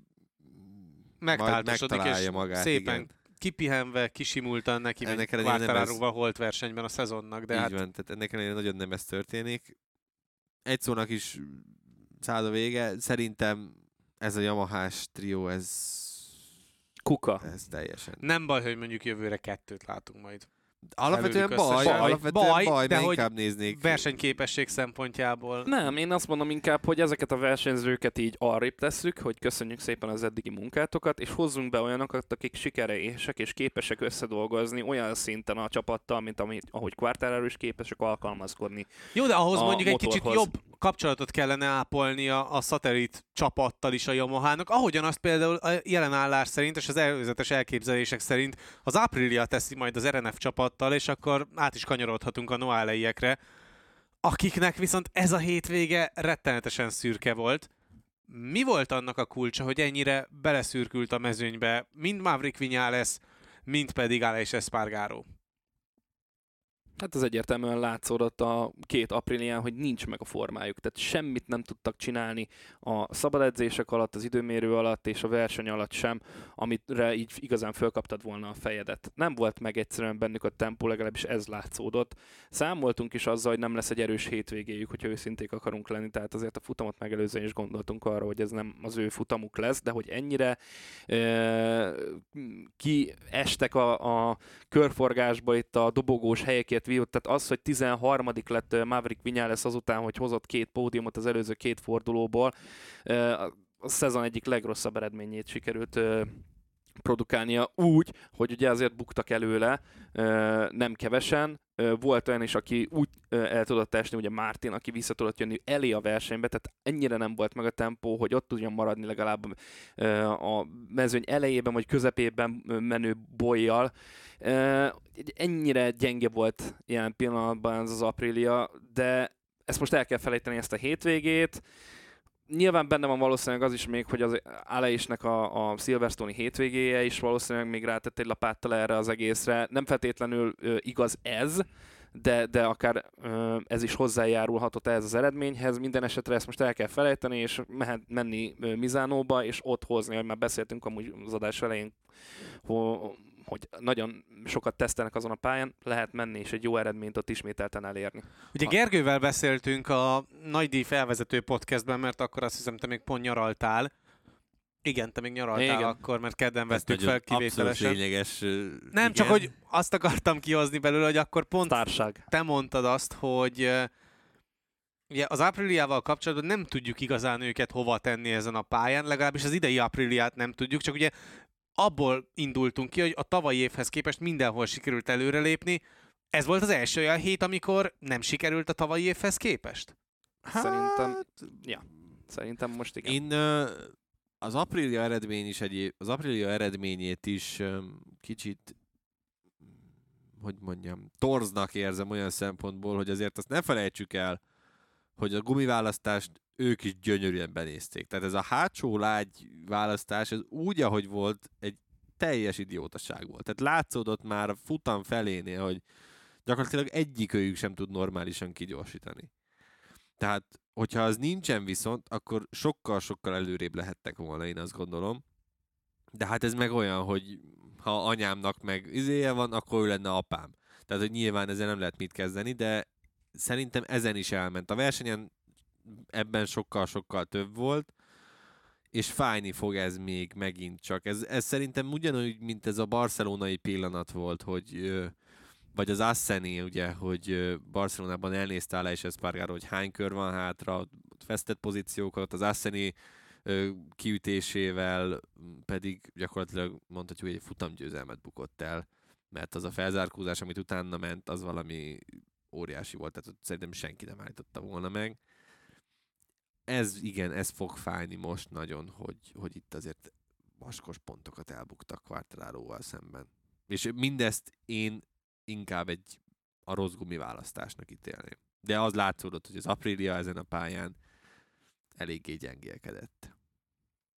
Megtáltosodik, és megtalálja magát. szépen igen. kipihenve, kisimultan neki Ennek megy ellenére nem ez- holt versenyben a szezonnak, de Így hát van, tehát ennek ellenére nagyon nem ez történik. Egy szónak is száll a vége. Szerintem ez a Yamahás trió, ez, Kuka. ez teljesen. nem baj, hogy mondjuk jövőre kettőt látunk majd. Alapvetően baj, összesen. alapvetően Baj, baj, de de hogy inkább néznék. Versenyképesség szempontjából. Nem, én azt mondom inkább, hogy ezeket a versenyzőket így arrébb tesszük, hogy köszönjük szépen az eddigi munkátokat, és hozzunk be olyanokat, akik sikeresek és képesek összedolgozni olyan szinten a csapattal, mint amit, ahogy Quartararo is képesek alkalmazkodni. Jó, de ahhoz mondjuk egy kicsit motorhoz. jobb kapcsolatot kellene ápolni a, a szatellit csapattal is a Yamahának, ahogyan azt például a jelen állás szerint és az előzetes elképzelések szerint az Aprilia teszi majd az RNF csapattal, és akkor át is kanyarodhatunk a Noáleiekre, akiknek viszont ez a hétvége rettenetesen szürke volt. Mi volt annak a kulcsa, hogy ennyire beleszürkült a mezőnybe, mind Maverick Viñales, mind pedig Alex Espargaro? Hát ez egyértelműen látszódott a két aprílián, hogy nincs meg a formájuk, tehát semmit nem tudtak csinálni a szabad edzések alatt, az időmérő alatt és a verseny alatt sem, amire így igazán fölkaptad volna a fejedet. Nem volt meg egyszerűen bennük a tempó, legalábbis ez látszódott. Számoltunk is azzal, hogy nem lesz egy erős hétvégéjük, hogyha őszinték akarunk lenni, tehát azért a futamot megelőzően is gondoltunk arra, hogy ez nem az ő futamuk lesz, de hogy ennyire e, kiestek a, a körforgásba itt a dobogós helyekért vívott, tehát az, hogy 13. lett Maverick Viñales azután, hogy hozott két pódiumot az előző két fordulóból, a szezon egyik legrosszabb eredményét sikerült produkálnia úgy, hogy ugye azért buktak előle, nem kevesen. Volt olyan is, aki úgy el tudott esni, ugye Martin, aki vissza tudott jönni elé a versenybe, tehát ennyire nem volt meg a tempó, hogy ott tudjon maradni legalább a mezőny elejében vagy közepében menő bolyjal. Ennyire gyenge volt ilyen pillanatban ez az Aprilia, de ezt most el kell felejteni ezt a hétvégét. Nyilván benne van valószínűleg az is még, hogy az Aleisnek a, a Silverstone-i hétvégéje is valószínűleg még rátett egy lapáttal erre az egészre. Nem feltétlenül ö, igaz ez, de, de akár ö, ez is hozzájárulhatott ehhez az eredményhez. Minden esetre ezt most el kell felejteni, és mehet, menni Mizánóba, és ott hozni, hogy már beszéltünk amúgy az adás elején, hogy nagyon sokat tesztelnek azon a pályán, lehet menni és egy jó eredményt ott ismételten elérni. Ugye Gergővel beszéltünk a Nagy Díj felvezető podcastben, mert akkor azt hiszem, te még pont nyaraltál. Igen, te még nyaraltál Igen. akkor, mert kedden vettük fel kivételesen. lényeges. Nem, igen. csak hogy azt akartam kihozni belőle, hogy akkor pont Társág. te mondtad azt, hogy Ugye az Apriliával kapcsolatban nem tudjuk igazán őket hova tenni ezen a pályán, legalábbis az idei Apriliát nem tudjuk, csak ugye abból indultunk ki, hogy a tavalyi évhez képest mindenhol sikerült előrelépni. Ez volt az első olyan hét, amikor nem sikerült a tavalyi évhez képest? Hát... Szerintem, ja, szerintem most igen. Én az Aprilia eredmény is egy, az Aprilia eredményét is kicsit hogy mondjam, torznak érzem olyan szempontból, hogy azért azt ne felejtsük el, hogy a gumiválasztást ők is gyönyörűen benézték. Tehát ez a hátsó lágy választás, ez úgy, ahogy volt, egy teljes idiótaság volt. Tehát látszódott már a futam felénél, hogy gyakorlatilag egyikőjük sem tud normálisan kigyorsítani. Tehát, hogyha az nincsen viszont, akkor sokkal-sokkal előrébb lehettek volna, én azt gondolom. De hát ez meg olyan, hogy ha anyámnak meg izéje van, akkor ő lenne apám. Tehát, hogy nyilván ezzel nem lehet mit kezdeni, de szerintem ezen is elment. A versenyen ebben sokkal-sokkal több volt, és fájni fog ez még megint csak. Ez, ez szerintem ugyanúgy, mint ez a barcelonai pillanat volt, hogy vagy az Asseni, ugye, hogy Barcelonában elnézte le és Espargaro, hogy hány kör van hátra, vesztett pozíciókat, az Asseni kiütésével pedig gyakorlatilag mondhatjuk, hogy egy futamgyőzelmet bukott el, mert az a felzárkózás, amit utána ment, az valami óriási volt, tehát szerintem senki nem állította volna meg ez igen, ez fog fájni most nagyon, hogy, hogy itt azért vaskos pontokat elbuktak Quartararóval szemben. És mindezt én inkább egy a rossz gumi választásnak ítélném. De az látszódott, hogy az Aprilia ezen a pályán eléggé gyengélkedett.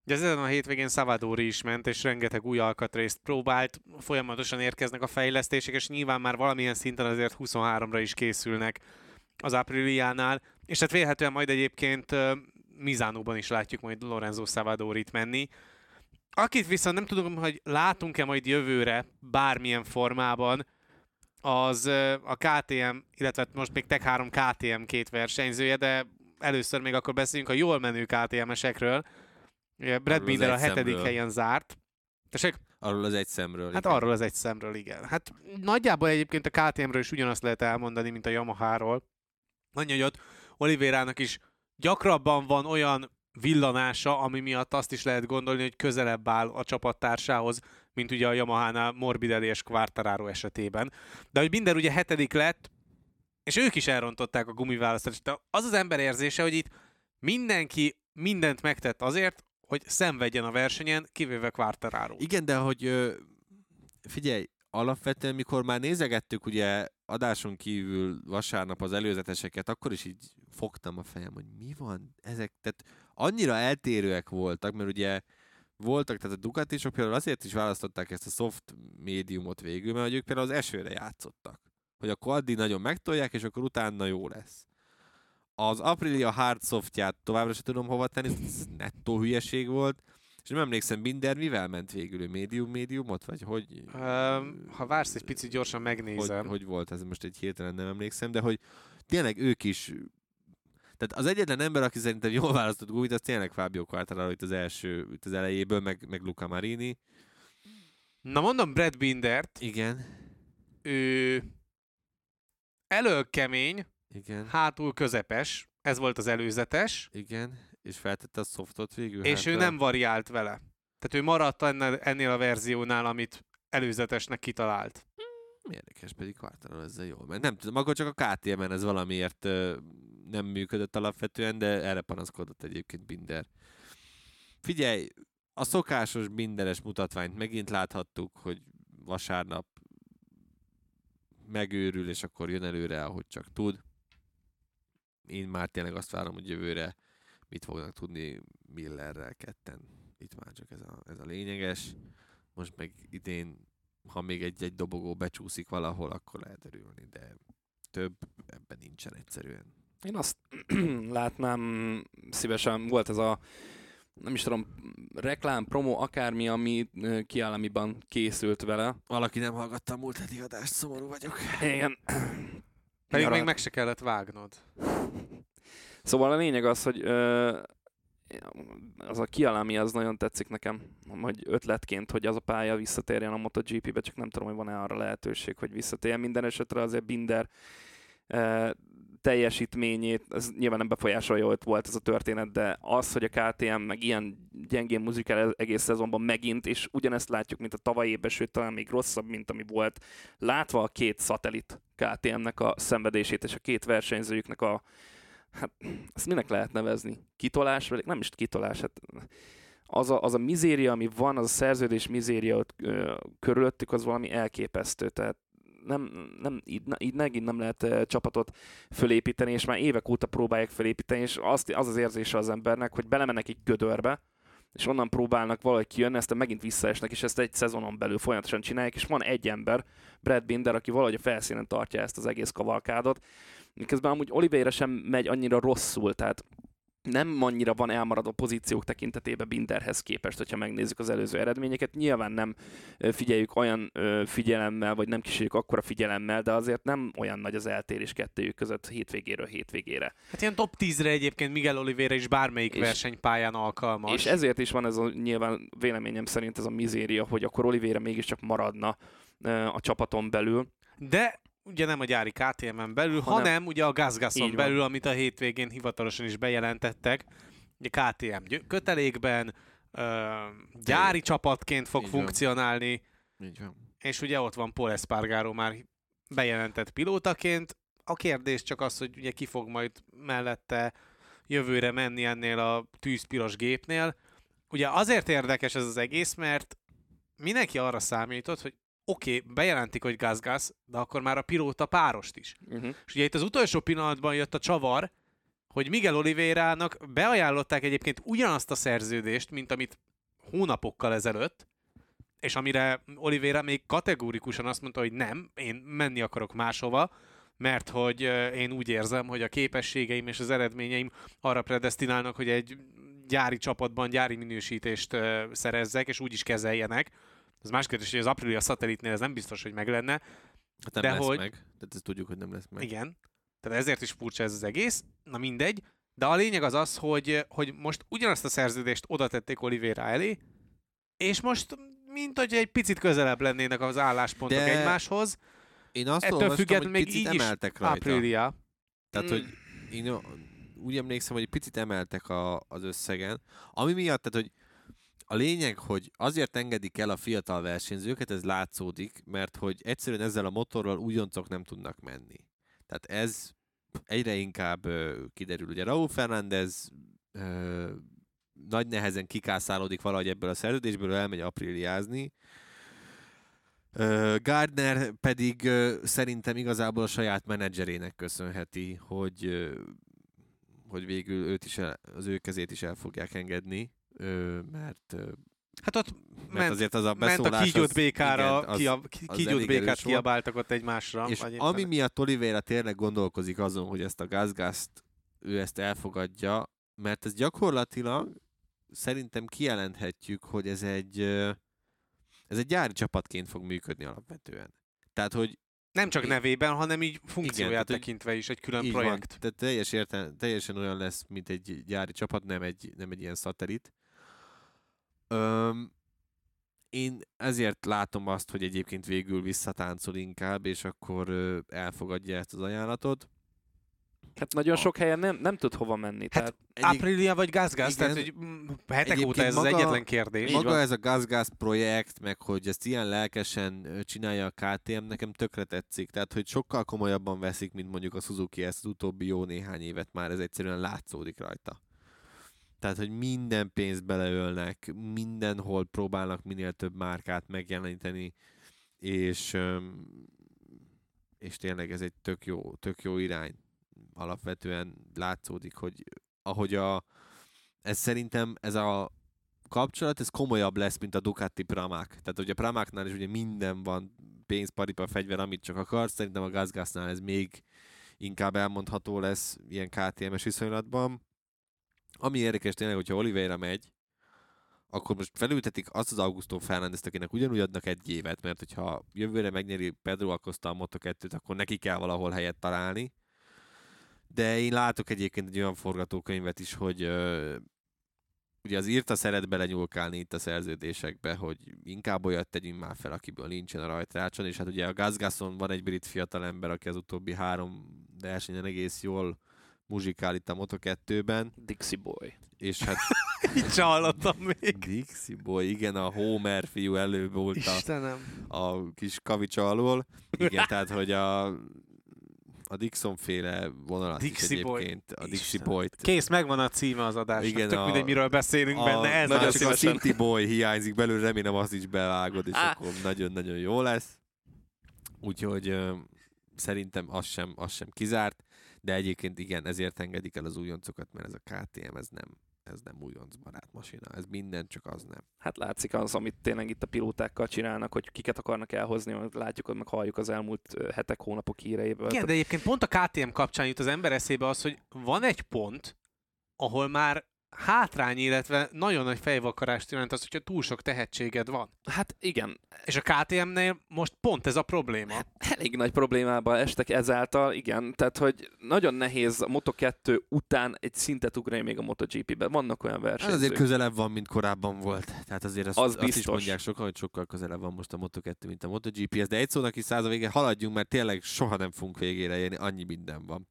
De ezen a hétvégén Szavadóri is ment, és rengeteg új alkatrészt próbált, folyamatosan érkeznek a fejlesztések, és nyilván már valamilyen szinten azért 23-ra is készülnek az Apriliánál, és hát vélhetően majd egyébként Mizánóban is látjuk majd Lorenzo Savadorit menni. Akit viszont nem tudom, hogy látunk-e majd jövőre bármilyen formában, az a KTM, illetve hát most még Tech 3 KTM két versenyzője, de először még akkor beszéljünk a jól menő KTM-esekről. Brad Binder a hetedik szemről. helyen zárt. Tessék? Arról az egy szemről. Hát igen. arról az egy szemről, igen. Hát nagyjából egyébként a KTM-ről is ugyanazt lehet elmondani, mint a Yamaha-ról. Annyi, hogy ott Olivérának is gyakrabban van olyan villanása, ami miatt azt is lehet gondolni, hogy közelebb áll a csapattársához, mint ugye a Yamaha-nál Morbidelli és Quartararo esetében. De hogy minden ugye hetedik lett, és ők is elrontották a gumiválasztást. Az az ember érzése, hogy itt mindenki mindent megtett azért, hogy szenvedjen a versenyen, kivéve Quartararo. Igen, de hogy figyelj, alapvetően, mikor már nézegettük ugye adáson kívül vasárnap az előzeteseket, akkor is így fogtam a fejem, hogy mi van ezek, tehát annyira eltérőek voltak, mert ugye voltak, tehát a Ducatisok például azért is választották ezt a soft médiumot végül, mert ők például az esőre játszottak. Hogy akkor addig nagyon megtolják, és akkor utána jó lesz. Az Aprilia hard softját továbbra sem tudom hova tenni, ez nettó hülyeség volt. És nem emlékszem, Binder mivel ment végül? Ő médium médiumot? Vagy hogy... Um, ha vársz egy picit, gyorsan megnézem. Hogy, hogy volt ez? Most egy hirtelen nem emlékszem, de hogy tényleg ők is tehát az egyetlen ember, aki szerintem jól választott gumit, az tényleg Fábio Quartararo itt az első, itt az elejéből, meg, meg Luca Marini. Na mondom Brad Bindert. Igen. Ő elől kemény, Igen. hátul közepes, ez volt az előzetes. Igen és feltette a softot végül. És hát ő nem variált vele. Tehát ő maradt ennél, ennél a verziónál, amit előzetesnek kitalált. Érdekes, pedig Quartararo ezzel jól ment. Nem tudom, akkor csak a KTM-en ez valamiért ö, nem működött alapvetően, de erre panaszkodott egyébként Binder. Figyelj, a szokásos Binderes mutatványt megint láthattuk, hogy vasárnap megőrül, és akkor jön előre, ahogy csak tud. Én már tényleg azt várom, hogy jövőre mit fognak tudni Millerrel ketten. Itt már csak ez a, ez a lényeges. Most meg idén, ha még egy-egy dobogó becsúszik valahol, akkor lehet örülni, de több ebben nincsen egyszerűen. Én azt látnám szívesen, volt ez a nem is tudom, reklám, promo, akármi, ami kiállamiban készült vele. Valaki nem hallgatta a múlt heti adást, szomorú vagyok. Igen. Pedig Nyarat. még meg se kellett vágnod. Szóval a lényeg az, hogy ö, az a kialami az nagyon tetszik nekem, hogy ötletként, hogy az a pálya visszatérjen a MotoGP-be, csak nem tudom, hogy van-e arra lehetőség, hogy visszatérjen. Minden esetre azért Binder teljesítményét, ez nyilván nem befolyásolja, hogy volt ez a történet, de az, hogy a KTM meg ilyen gyengén muzikál egész szezonban megint, és ugyanezt látjuk, mint a tavalyi évben, sőt talán még rosszabb, mint ami volt, látva a két szatellit KTM-nek a szenvedését, és a két versenyzőjüknek a hát ezt minek lehet nevezni? Kitolás? Vagy nem is kitolás, hát az a, az a mizéria, ami van, az a szerződés mizéria ott ö, körülöttük, az valami elképesztő, tehát nem, nem, így, így megint nem lehet ö, csapatot fölépíteni, és már évek óta próbálják fölépíteni, és azt, az az érzése az embernek, hogy belemennek egy gödörbe, és onnan próbálnak valahogy kijönni, aztán megint visszaesnek, és ezt egy szezonon belül folyamatosan csinálják, és van egy ember, Brad Binder, aki valahogy a felszínen tartja ezt az egész kavalkádot, miközben amúgy Oliveira sem megy annyira rosszul, tehát nem annyira van elmaradva pozíciók tekintetében Binderhez képest, hogyha megnézzük az előző eredményeket. Nyilván nem figyeljük olyan figyelemmel, vagy nem kísérjük akkora figyelemmel, de azért nem olyan nagy az eltérés kettőjük között hétvégéről hétvégére. Hát ilyen top 10-re egyébként Miguel Oliveira is bármelyik És- versenypályán alkalmas. És ezért is van ez a nyilván véleményem szerint ez a mizéria, hogy akkor Oliveira mégiscsak maradna a csapaton belül. De ugye nem a gyári KTM-en belül, Hanem- hanem, ugye a van. belül, amit a hétvégén hivatalosan is bejelentettek. Ugye KTM kötelékben, ö, gyári csapatként fog Így van. funkcionálni, Így van. és ugye ott van Paul Espargaro már bejelentett pilótaként. A kérdés csak az, hogy ugye ki fog majd mellette jövőre menni ennél a tűzpiros gépnél. Ugye azért érdekes ez az egész, mert mindenki arra számított, hogy oké, okay, bejelentik, hogy gazgaz, de akkor már a pilóta párost is. Uh-huh. És ugye itt az utolsó pillanatban jött a csavar, hogy Miguel Oliveira-nak beajánlották egyébként ugyanazt a szerződést, mint amit hónapokkal ezelőtt, és amire Oliveira még kategórikusan azt mondta, hogy nem, én menni akarok máshova, mert hogy én úgy érzem, hogy a képességeim és az eredményeim arra predestinálnak, hogy egy gyári csapatban gyári minősítést szerezzek, és úgy is kezeljenek. Az más kérdés, hogy az Aprilia szatellitnél ez nem biztos, hogy meg lenne, Hát nem De lesz hogy- meg. Tehát ezt tudjuk, hogy nem lesz meg. igen. Tehát ezért is furcsa ez az egész. Na mindegy. De a lényeg az az, hogy, hogy most ugyanazt a szerződést oda tették Oliveira elé, és most mint hogy egy picit közelebb lennének az álláspontok De egymáshoz. Én azt Ettől függetlenül hogy még picit így is emeltek rajta. Aprilia. Tehát, Mm. hogy én úgy emlékszem, hogy picit emeltek a, az összegen. Ami miatt, tehát, hogy a lényeg, hogy azért engedik el a fiatal versenyzőket, ez látszódik, mert hogy egyszerűen ezzel a motorral újoncok nem tudnak menni. Tehát ez egyre inkább ö, kiderül. Ugye Raúl Fernández nagy nehezen kikászálódik valahogy ebből a szerződésből, elmegy apriliázni. Ö, Gardner pedig szerintem igazából a saját menedzserének köszönheti, hogy, hogy végül őt is el, az ő kezét is el fogják engedni, ö, mert, Hát ott mert ment, azért az a ment a beszólás kígyót békára, igen, az, kia, ki- az kígyót békát kiabáltak ott egymásra. és ami miatt Oliveira tényleg gondolkozik azon, hogy ezt a gazgázt ő ezt elfogadja, mert ez gyakorlatilag szerintem kijelenthetjük, hogy ez egy ez egy gyári csapatként fog működni alapvetően. Tehát, hogy Nem csak nevében, hanem így funkcióját tehát, hogy tekintve is egy külön projekt. van, tehát teljes értel, teljesen olyan lesz, mint egy gyári csapat, nem egy, nem egy ilyen szatellit. Öm, én ezért látom azt, hogy egyébként végül visszatáncol inkább, és akkor ö, elfogadja ezt az ajánlatot. Hát nagyon sok helyen nem, nem tud hova menni. Hát tehát Aprilia vagy gázgáz, tehát hogy mm, hetek Egyébként óta ez az maga- egyetlen kérdés. Maga van. ez a gazgáz projekt, meg hogy ezt ilyen lelkesen csinálja a KTM, nekem tökre tetszik. Tehát, hogy sokkal komolyabban veszik, mint mondjuk a Suzuki ezt az utóbbi jó néhány évet már, ez egyszerűen látszódik rajta. Tehát, hogy minden pénzt beleölnek, mindenhol próbálnak minél több márkát megjeleníteni, és, és tényleg ez egy tök jó, tök jó irány. Alapvetően látszódik, hogy ahogy a, ez szerintem ez a kapcsolat, ez komolyabb lesz, mint a Ducati Pramac. Tehát ugye a Pramacnál is ugye minden van, pénz, paripa, fegyver, amit csak akarsz, szerintem a Gazgasnál ez még inkább elmondható lesz ilyen KTM-es viszonylatban. Ami érdekes tényleg, hogyha Oliveira megy, akkor most felültetik azt az Augusto Fernandes, akinek ugyanúgy adnak egy évet, mert hogyha jövőre megnyeri Pedro Acosta a Moto2-t, akkor neki kell valahol helyet találni. De én látok egyébként egy olyan forgatókönyvet is, hogy ö, ugye az írta szeret belenyúlkálni itt a szerződésekbe, hogy inkább olyat tegyünk már fel, akiből nincsen a rajtrácson, és hát ugye a Gazgasson van egy brit fiatalember, aki az utóbbi három versenyen egész jól muzsikál itt a Moto2-ben, Dixie Boy. és hát Így hallottam még. Dixie Boy, igen, a Homer fiú előbb a, Istenem. a kis kavicsa alól. Igen, tehát, hogy a, a Dixon féle vonalat Dixie is Boy. egyébként, a Dixie Isten. Boy-t. Kész, megvan a címe az adásnak. Igen, Tök a- mindegy, miről beszélünk benne. Ez nagyon csak a. City Boy hiányzik belőle, remélem azt is bevágod, és Á. akkor nagyon-nagyon jó lesz. Úgyhogy szerintem az sem, az sem kizárt, de egyébként igen, ezért engedik el az újoncokat, mert ez a KTM, ez nem, ez nem újoncbarát masina, ez minden, csak az nem. Hát látszik az, amit tényleg itt a pilótákkal csinálnak, hogy kiket akarnak elhozni, amit látjuk, meg halljuk az elmúlt hetek, hónapok híreiből. Igen, de egyébként pont a KTM kapcsán jut az ember eszébe az, hogy van egy pont, ahol már hátrány, illetve nagyon nagy fejvakarást jelent az, hogyha túl sok tehetséged van. Hát igen, És a KTM-nél most pont ez a probléma. elég nagy problémába estek ezáltal, igen, tehát hogy nagyon nehéz a Moto2 után egy szintet ugrani még a MotoGP-be. Vannak olyan Ez versenyzők. Hát azért közelebb van, mint korábban volt. Tehát azért azt, Az azt is biztos. mondják sokan, hogy sokkal közelebb van most a Moto2, mint a MotoGP. De egy szónak is száz a vége, haladjunk, mert tényleg soha nem fogunk végére érni, annyi minden van.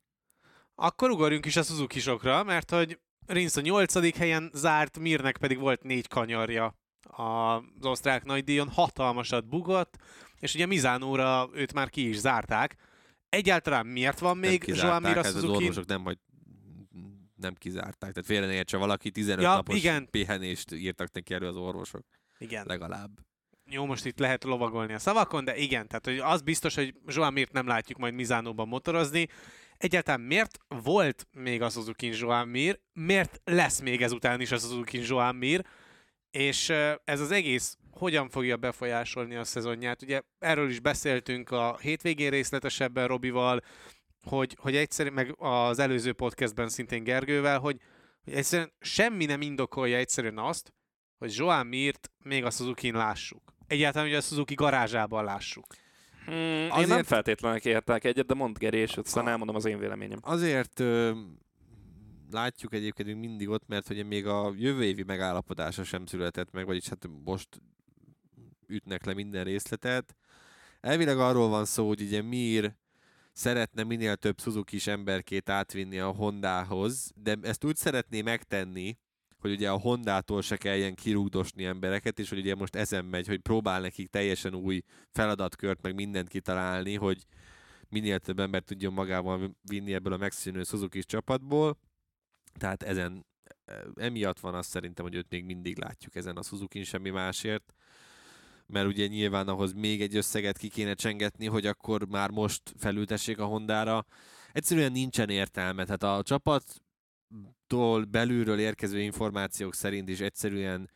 Akkor ugorjunk is a Suzuki-sokra, mert hogy Rins a nyolcadik helyen zárt, Mirnek pedig volt négy kanyarja az osztrák nagydíjon, hatalmasat bugott, és ugye Mizánóra őt már ki is zárták. Egyáltalán miért van még nem Joan kizárták, Mir a hát az Suzuki? orvosok nem, hogy nem kizárták. Tehát félre ne értse valaki, 15 Ja, napos igen. pihenést írtak neki elő az orvosok. Igen. Legalább. Jó, most itt lehet lovagolni a szavakon, de igen, tehát hogy az biztos, hogy Joan Mirt nem látjuk majd Mizánóban motorozni. Egyáltalán miért volt még a Suzuki Joan Mir, miért lesz még ezután is a Suzuki Joan Mir, és ez az egész hogyan fogja befolyásolni a szezonját. Ugye erről is beszéltünk a hétvégén részletesebben Robival, hogy, hogy egyszerűen, meg az előző podcastben szintén Gergővel, hogy, hogy egyszerűen semmi nem indokolja egyszerűen azt, hogy Joan Mirt még a suzuki lássuk. Egyáltalán ugye a Suzuki garázsában lássuk. Én Azért- nem feltétlenek értek egyet, de mondd Geri, és aztán elmondom az én véleményem. Azért ö, látjuk egyébként még mindig ott, mert ugye még a jövő évi megállapodása sem született meg, vagyis hát most ütnek le minden részletet. Elvileg arról van szó, hogy ugye Mir szeretne minél több suzuki emberkét átvinni a Hondához, de ezt úgy szeretné megtenni, hogy ugye a Hondától se kelljen kirúgdosni embereket, és hogy ugye most ezen megy, hogy próbál nekik teljesen új feladatkört, meg mindent kitalálni, hogy minél több ember tudjon magával vinni ebből a megszűnő suzuki csapatból. Tehát ezen eh, emiatt van azt szerintem, hogy őt még mindig látjuk ezen a suzuki semmi másért. Mert ugye nyilván ahhoz még egy összeget ki kéne csengetni, hogy akkor már most felültessék a Hondára. Egyszerűen nincsen értelme. Tehát a csapattól belülről érkező információk szerint is egyszerűen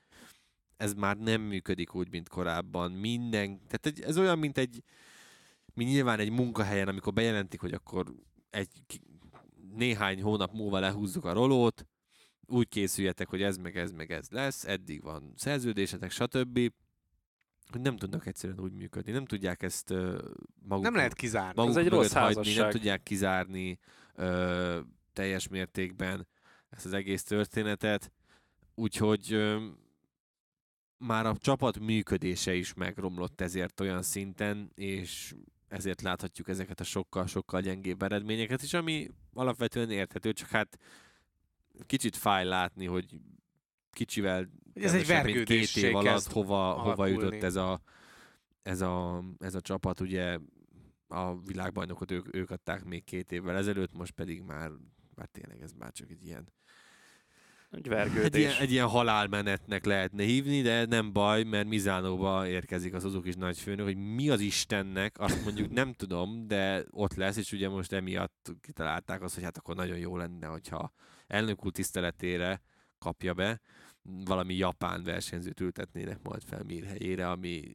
ez már nem működik úgy, mint korábban. Minden, tehát egy- ez olyan, mint egy, mint nyilván egy munkahelyen, amikor bejelentik, hogy akkor egy néhány hónap múlva lehúzzuk a rolót, úgy készüljetek, hogy ez meg ez meg ez lesz, eddig van szerződésetek, stb. Hogy nem tudnak egyszerűen úgy működni, nem tudják ezt uh, maguk, Nem lehet kizárni. maguk Ez egy rossz hagyni, házasság. nem tudják kizárni ö, teljes mértékben ezt az egész történetet, úgyhogy ö, már a csapat működése is megromlott ezért olyan szinten, és ezért láthatjuk ezeket a sokkal-sokkal gyengébb eredményeket is, ami alapvetően érthető, csak hát kicsit fáj látni, hogy kicsivel Ez egy mint két év alatt hova, hova jutott ez a, ez, a, ez a csapat, ugye a világbajnokot ők, ők adták még két évvel ezelőtt, most pedig már, már tényleg ez már csak egy ilyen Egy egy ilyen, vergődés. egy ilyen halálmenetnek lehetne hívni, de nem baj, mert Mizánóba érkezik az azok is nagyfőnök, hogy mi az Istennek, azt mondjuk nem tudom, de ott lesz, és ugye most emiatt kitalálták azt, hogy hát akkor nagyon jó lenne, hogyha elnök úr tiszteletére kapja be, valami japán versenyzőt ültetnének majd fel Mir helyére, ami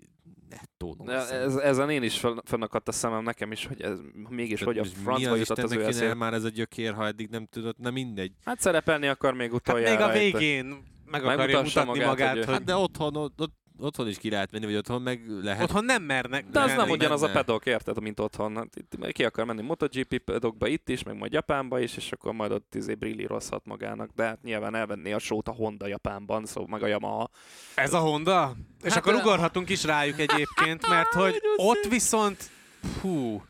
nettó ez, ezen én is fennakadt a szemem nekem is, hogy ez mégis, hogy a Tehát francba az jutott az ő eszébe. már ez a gyökér, ha eddig nem tudott, na mindegy. Hát szerepelni akar még Hát utoljára. még a végén meg akarja mutatni magát, magát, hogy, Hát de otthon, ott, ott, otthon is ki lehet menni, vagy otthon meg lehet. otthon nem mernek. De az menni. nem ugyanaz a benne. pedok, érted, mint otthon. Hát itt ki akar menni MotoGP pedokba itt is, meg majd Japánba is, és akkor majd ott izé brillírozhat magának. De hát nyilván elvenné a sót a Honda Japánban, szóval meg a Yamaha. Ez a Honda? És Hát, akkor de- ugorhatunk is rájuk egyébként, mert hogy ott viszont, hú,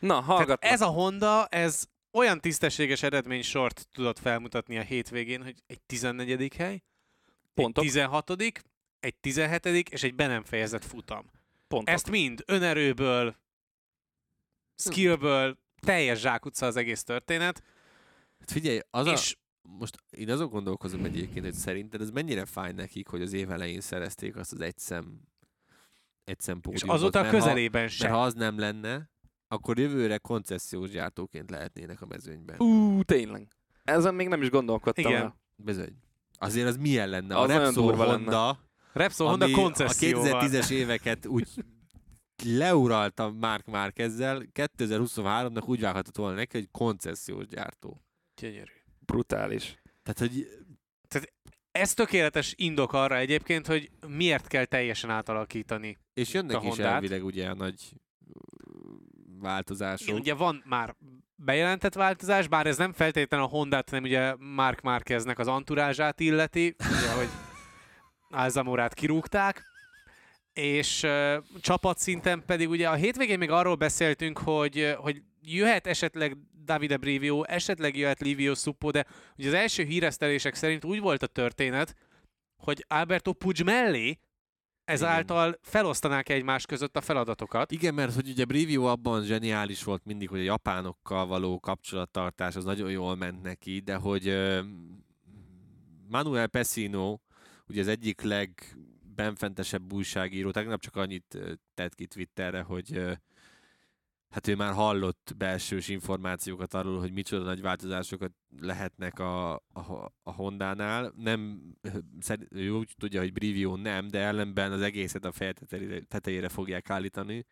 Na, tehát hallgat. ez a Honda, ez olyan tisztességes eredménysort tudott felmutatni a hétvégén, hogy egy 14. hely, Pontok. egy 16 egy 17 és egy be nem fejezett futam. Pontok. Ezt mind önerőből, skillből, teljes zsákutca az egész történet, Hát figyelj, az a, és most én azon gondolkozom egyébként, hogy szerinted ez mennyire fáj nekik, hogy az év elején szerezték azt az egy szem, egy szem és pódiumot, azóta a ha- közelében Mert sem. ha az nem lenne, akkor jövőre koncesziós gyártóként lehetnének a mezőnyben. Ú, tényleg. Ezen még nem is gondolkodtam. Igen. el. Bizony. Azért az milyen lenne? Az a Repsol durva lenne. Repsol Honda koncesszióval. a 2010-es éveket úgy leuralta Mark Márkezzel, 2023-nak úgy vághatott volna neki, hogy koncesziós gyártó. Gyönyörű. Brutális. Tehát, hogy Ez tökéletes indok arra egyébként, hogy miért kell teljesen átalakítani. és jönnek a is Hondát. elvileg ugye a nagy változások. Ugye van már bejelentett változás, bár ez nem feltétlenül a Hondát, hanem ugye Mark Márqueznek az anturázsát illeti, ugye, hogy Alzamorát kirúgták, és uh, csapatszinten pedig ugye a hétvégén még arról beszéltünk, hogy, hogy jöhet esetleg Davide Brivio, esetleg jöhet Livio Suppo, de ugye az első híresztelések szerint úgy volt a történet, hogy Alberto Puig mellé ezáltal felosztanák egymás között a feladatokat. Igen, mert hogy ugye Brivio abban zseniális volt mindig, hogy a japánokkal való kapcsolattartás az nagyon jól ment neki, de hogy ö, Manuel Pessino, ugye az egyik legbenfentesebb újságíró, tegnap csak annyit tett ki Twitterre, hogy hát ő már hallott belsős információkat arról, hogy micsoda nagy változásokat lehetnek a, a, a Hondánál. Nem, ő úgy tudja, hogy Brivio nem, de ellenben az egészet a feje tetejére, tetejére fogják állítani.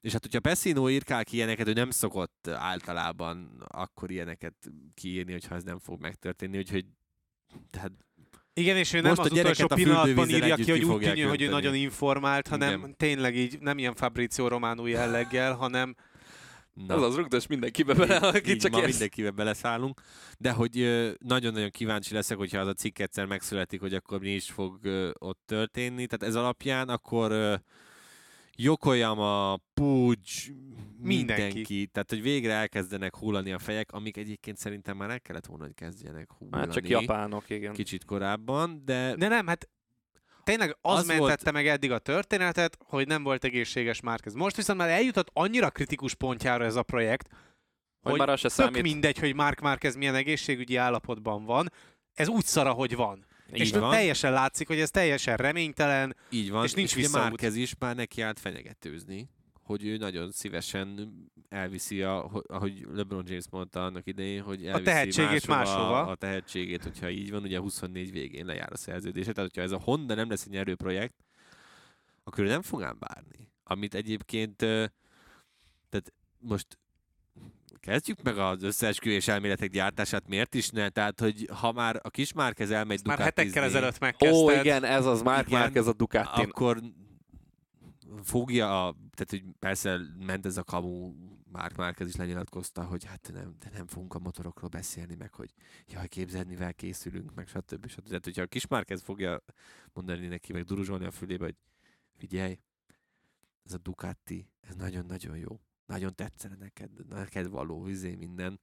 És hát, hogyha Pessino írkál ki ilyeneket, ő nem szokott általában akkor ilyeneket kiírni, hogyha ez nem fog megtörténni, úgyhogy tehát Igen, és ő nem Most a az gyereket utolsó a pillanatban írja ki, hogy úgy tűnjön, hogy ő nagyon informált, hanem Igen. tényleg így nem ilyen Fabrizio Románú jelleggel, hanem na, Az az rugdos mindenkibe bele, aki így csak ma ezt. mindenkivel beleszállunk. De hogy ö, nagyon-nagyon kíváncsi leszek, hogyha az a cikk egyszer megszületik, hogy akkor mi is fog ö, ott történni. Tehát ez alapján akkor ö, Yokoyama, Puig, mindenki. mindenki. Tehát, hogy végre elkezdenek hullani a fejek, amik egyébként szerintem már el kellett volna, hogy kezdjenek hullani. Hát csak japánok, igen. Kicsit korábban, de De nem, hát tényleg az, Az mentette volt- meg eddig a történetet, hogy nem volt egészséges Márquez. Most viszont már eljutott annyira kritikus pontjára ez a projekt, Hogy hogy már az se tök számít. mindegy, hogy Mark Márquez milyen egészségügyi állapotban van. Ez úgy szara, hogy van. És így van. teljesen látszik, hogy ez teljesen reménytelen. Így van, És nincs és. Márquez is már neki állt fenyegetőzni, hogy ő nagyon szívesen elviszi, a, ho- ahogy LeBron James mondta annak idején, hogy elviszi tehetségét máshova. A tehetségét, hogyha így van, ugye 24 végén lejár a szerződése, tehát hogyha ez a Honda nem lesz egy nyerőprojekt, akkor ő nem fog ám várni. Amit egyébként, tehát most kezdjük meg az összeesküvés elméletek gyártását, miért is ne? Tehát, hogy ha már a kis Márquez elmegy Már hetekkel Ducatizni, ezelőtt megkezdted. Ó, igen, ez az Igen. Marquez a Ducatin. akkor fogja, a, tehát hogy persze ment ez a kamu, Mark Márquez is lenyilatkozta, hogy hát nem, de nem fogunk a motorokról beszélni, meg hogy jaj, képzeld, mivel készülünk, meg stb. stb. Tehát, hogyha a kis Márquez fogja mondani neki, meg duruzsolni a fülébe, hogy figyelj, ez a Ducati, ez nagyon-nagyon jó. Nagyon tetszene neked, neked való, izé minden.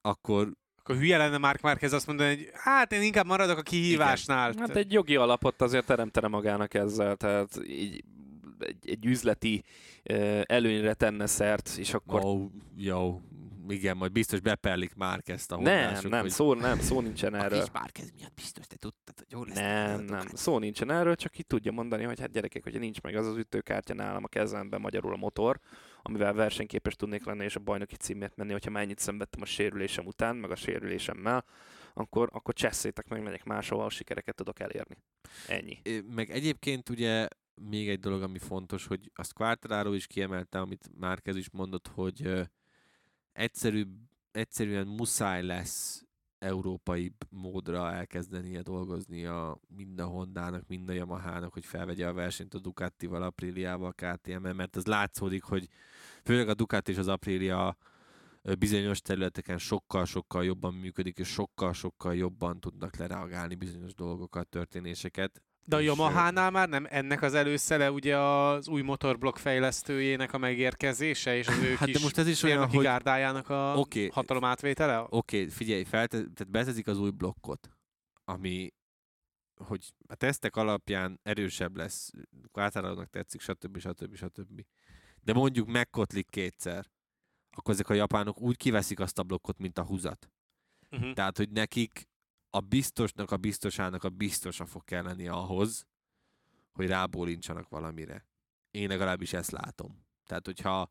Akkor Akkor hülye lenne Mark Márquez azt mondani, hogy hát én inkább maradok a kihívásnál. Hát egy jogi alapot azért teremtene magának ezzel, tehát így egy, egy üzleti ö, előnyre tenne szert, és akkor... Ó, jó, igen, majd biztos beperlik már ezt a nem, hondások, nem, hogy szó, nem, szó nincsen a erről. kis Márquez miatt biztos, te tudtad, hogy jó lesz. Nem, a nem, Ducati. szó nincsen erről, csak így tudja mondani, hogy hát gyerekek, hogyha nincs meg az az ütőkártya nálam a kezemben, magyarul a motor, amivel versenyképes tudnék lenni és a bajnoki címért menni, hogyha mennyit szenvedtem a sérülésem után, meg a sérülésemmel, akkor, akkor cseszétek meg, megyek máshova, a sikereket tudok elérni. Ennyi. Meg egyébként ugye még egy dolog, ami fontos, hogy azt Quartararo is kiemelte, amit Márquez is mondott, hogy egyszerűbb, egyszerűen muszáj lesz európai módra elkezdenie dolgozni a mind a Hondának, mind a Yamahának, hogy felvegye a versenyt a Ducatival, Apriliával, KTM-mel, mert az látszódik, hogy főleg a Ducati és az Aprilia bizonyos területeken sokkal-sokkal jobban működik, és sokkal-sokkal jobban tudnak lereagálni bizonyos dolgokat, történéseket. De a Yamaha-nál már nem ennek az előszele ugye az új motorblokk fejlesztőjének a megérkezése, és az ő Hát de kis most ez is olyan, hogy- gárdájának a Oké. hatalom átvétele? Oké, okay, figyelj, fel, tehát betezik az új blokkot, ami hogy a tesztek alapján erősebb lesz, Quartararónak tetszik, stb. stb. stb. De mondjuk megkotlik kétszer, akkor ezek a japánok úgy kiveszik azt a blokkot, mint a húzat. Uh-huh. Tehát, hogy nekik a biztosnak a biztosának a biztosa fog kelleni ahhoz, hogy rábólincsanak valamire. Én legalábbis ezt látom. Tehát, hogyha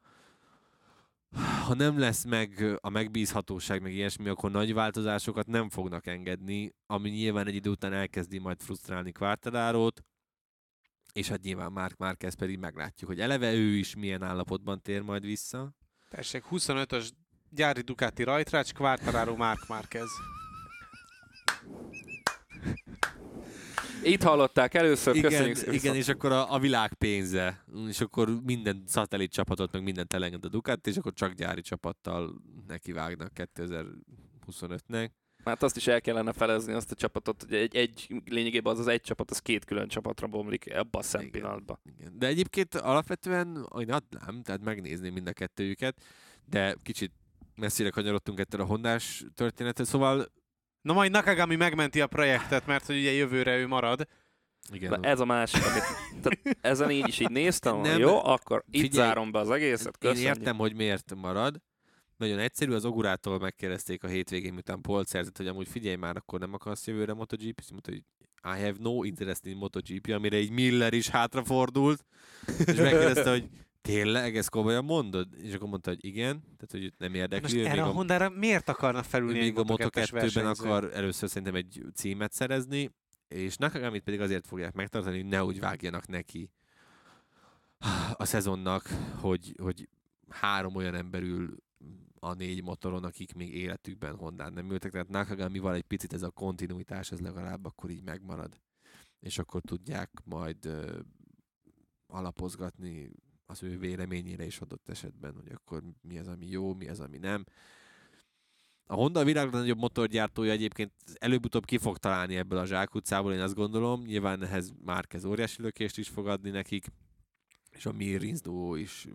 ha nem lesz meg a megbízhatóság, meg ilyesmi, akkor nagy változásokat nem fognak engedni, ami nyilván egy idő után elkezdi majd frusztrálni Quartararót, és hát nyilván Mark Márquez pedig meglátjuk, hogy eleve ő is milyen állapotban tér majd vissza. Tessék, 25-ös gyári Ducati rajtrács, Quartararo Mark Márquez. Itt hallották először, Igen, köszönjük szépen. igen, és akkor a, a világ pénze, és akkor minden szatellit csapatot, meg mindent elenged a Ducati, és akkor csak gyári csapattal nekivágnak 2025-nek. Hát azt is el kellene felezni azt a csapatot, hogy egy, egy lényegében az az egy csapat, az két külön csapatra bomlik ebbe a. Igen. De egyébként alapvetően én adnám, tehát megnézném mind a kettőjüket, de kicsit messzire kanyarodtunk ettől a hondás történetet, szóval Na majd Nakagami megmenti a projektet, mert hogy ugye jövőre ő marad. igen, Na ez a másik, amit tehát ezen így is így néztem, Nem, jó, akkor itt figyelj, zárom be az egészet, én köszönjük. értem, hogy miért marad. Nagyon egyszerű, az Ogurától megkérdezték a hétvégén, miután Paul szerzett, hogy amúgy figyelj már, akkor nem akarsz jövőre MotoGP-t, mondta, hogy I have no interest in MotoGP, amire egy Miller is hátrafordult, és megkérdezte, hogy tényleg, ezt komolyan mondod? És akkor mondta, hogy igen, tehát hogy őt nem Most érdekli, ő még erre a Hondára miért akarna ő felülni még a Moto2-es Moto2-ben versenyző? akar először szerintem egy címet szerezni, és Nakagamit pedig azért fogják megtartani, hogy ne úgy vágjanak neki a szezonnak, hogy, hogy három olyan ember ül a négy motoron, akik még életükben Hondán nem ültek, tehát Nakagamival egy picit ez a kontinuitás, ez legalább akkor így megmarad. És akkor tudják majd ö, alapozgatni az ő véleményére is adott esetben, hogy akkor mi az, ami jó, mi az, ami nem. A Honda a világ legnagyobb motorgyártója egyébként előbb-utóbb ki fog találni ebből a zsákutcából, én azt gondolom. Nyilván ehhez Márquez óriási lökést is fog adni nekik, és a Mir duó is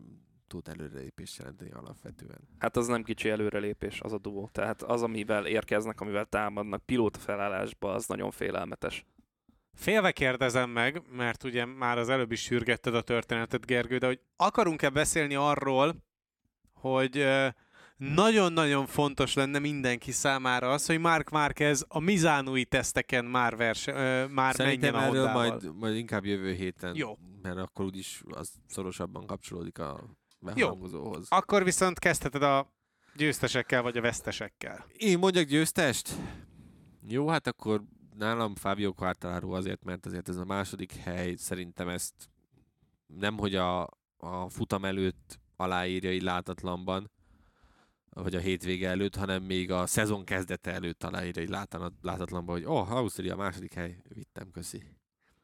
tud előrelépést jelenteni alapvetően. Hát az nem kicsi előrelépés, az a duó. Tehát az, amivel érkeznek, amivel támadnak pilóta felállásba, az nagyon félelmetes. Félve kérdezem meg, mert ugye már az előbb is sürgetted a történetet, Gergő, de hogy akarunk-e beszélni arról, hogy nagyon-nagyon fontos lenne mindenki számára az, hogy Mark Márquez a Mizánui teszteken már, verse, már Szerintem menjen a erről Hondával. majd, majd inkább jövő héten, Jó. mert akkor úgyis az szorosabban kapcsolódik a behangozóhoz. Akkor viszont kezdheted a győztesekkel vagy a vesztesekkel. Én mondjak győztest? Jó, hát akkor nálam Fábio Quartararo azért, mert azért ez a második hely, szerintem ezt nem, hogy a, a futam előtt aláírja így látatlanban, vagy a hétvége előtt, hanem még a szezon kezdete előtt aláírja így látatlanban, hogy oh, Ausztria második hely, vittem, köszi.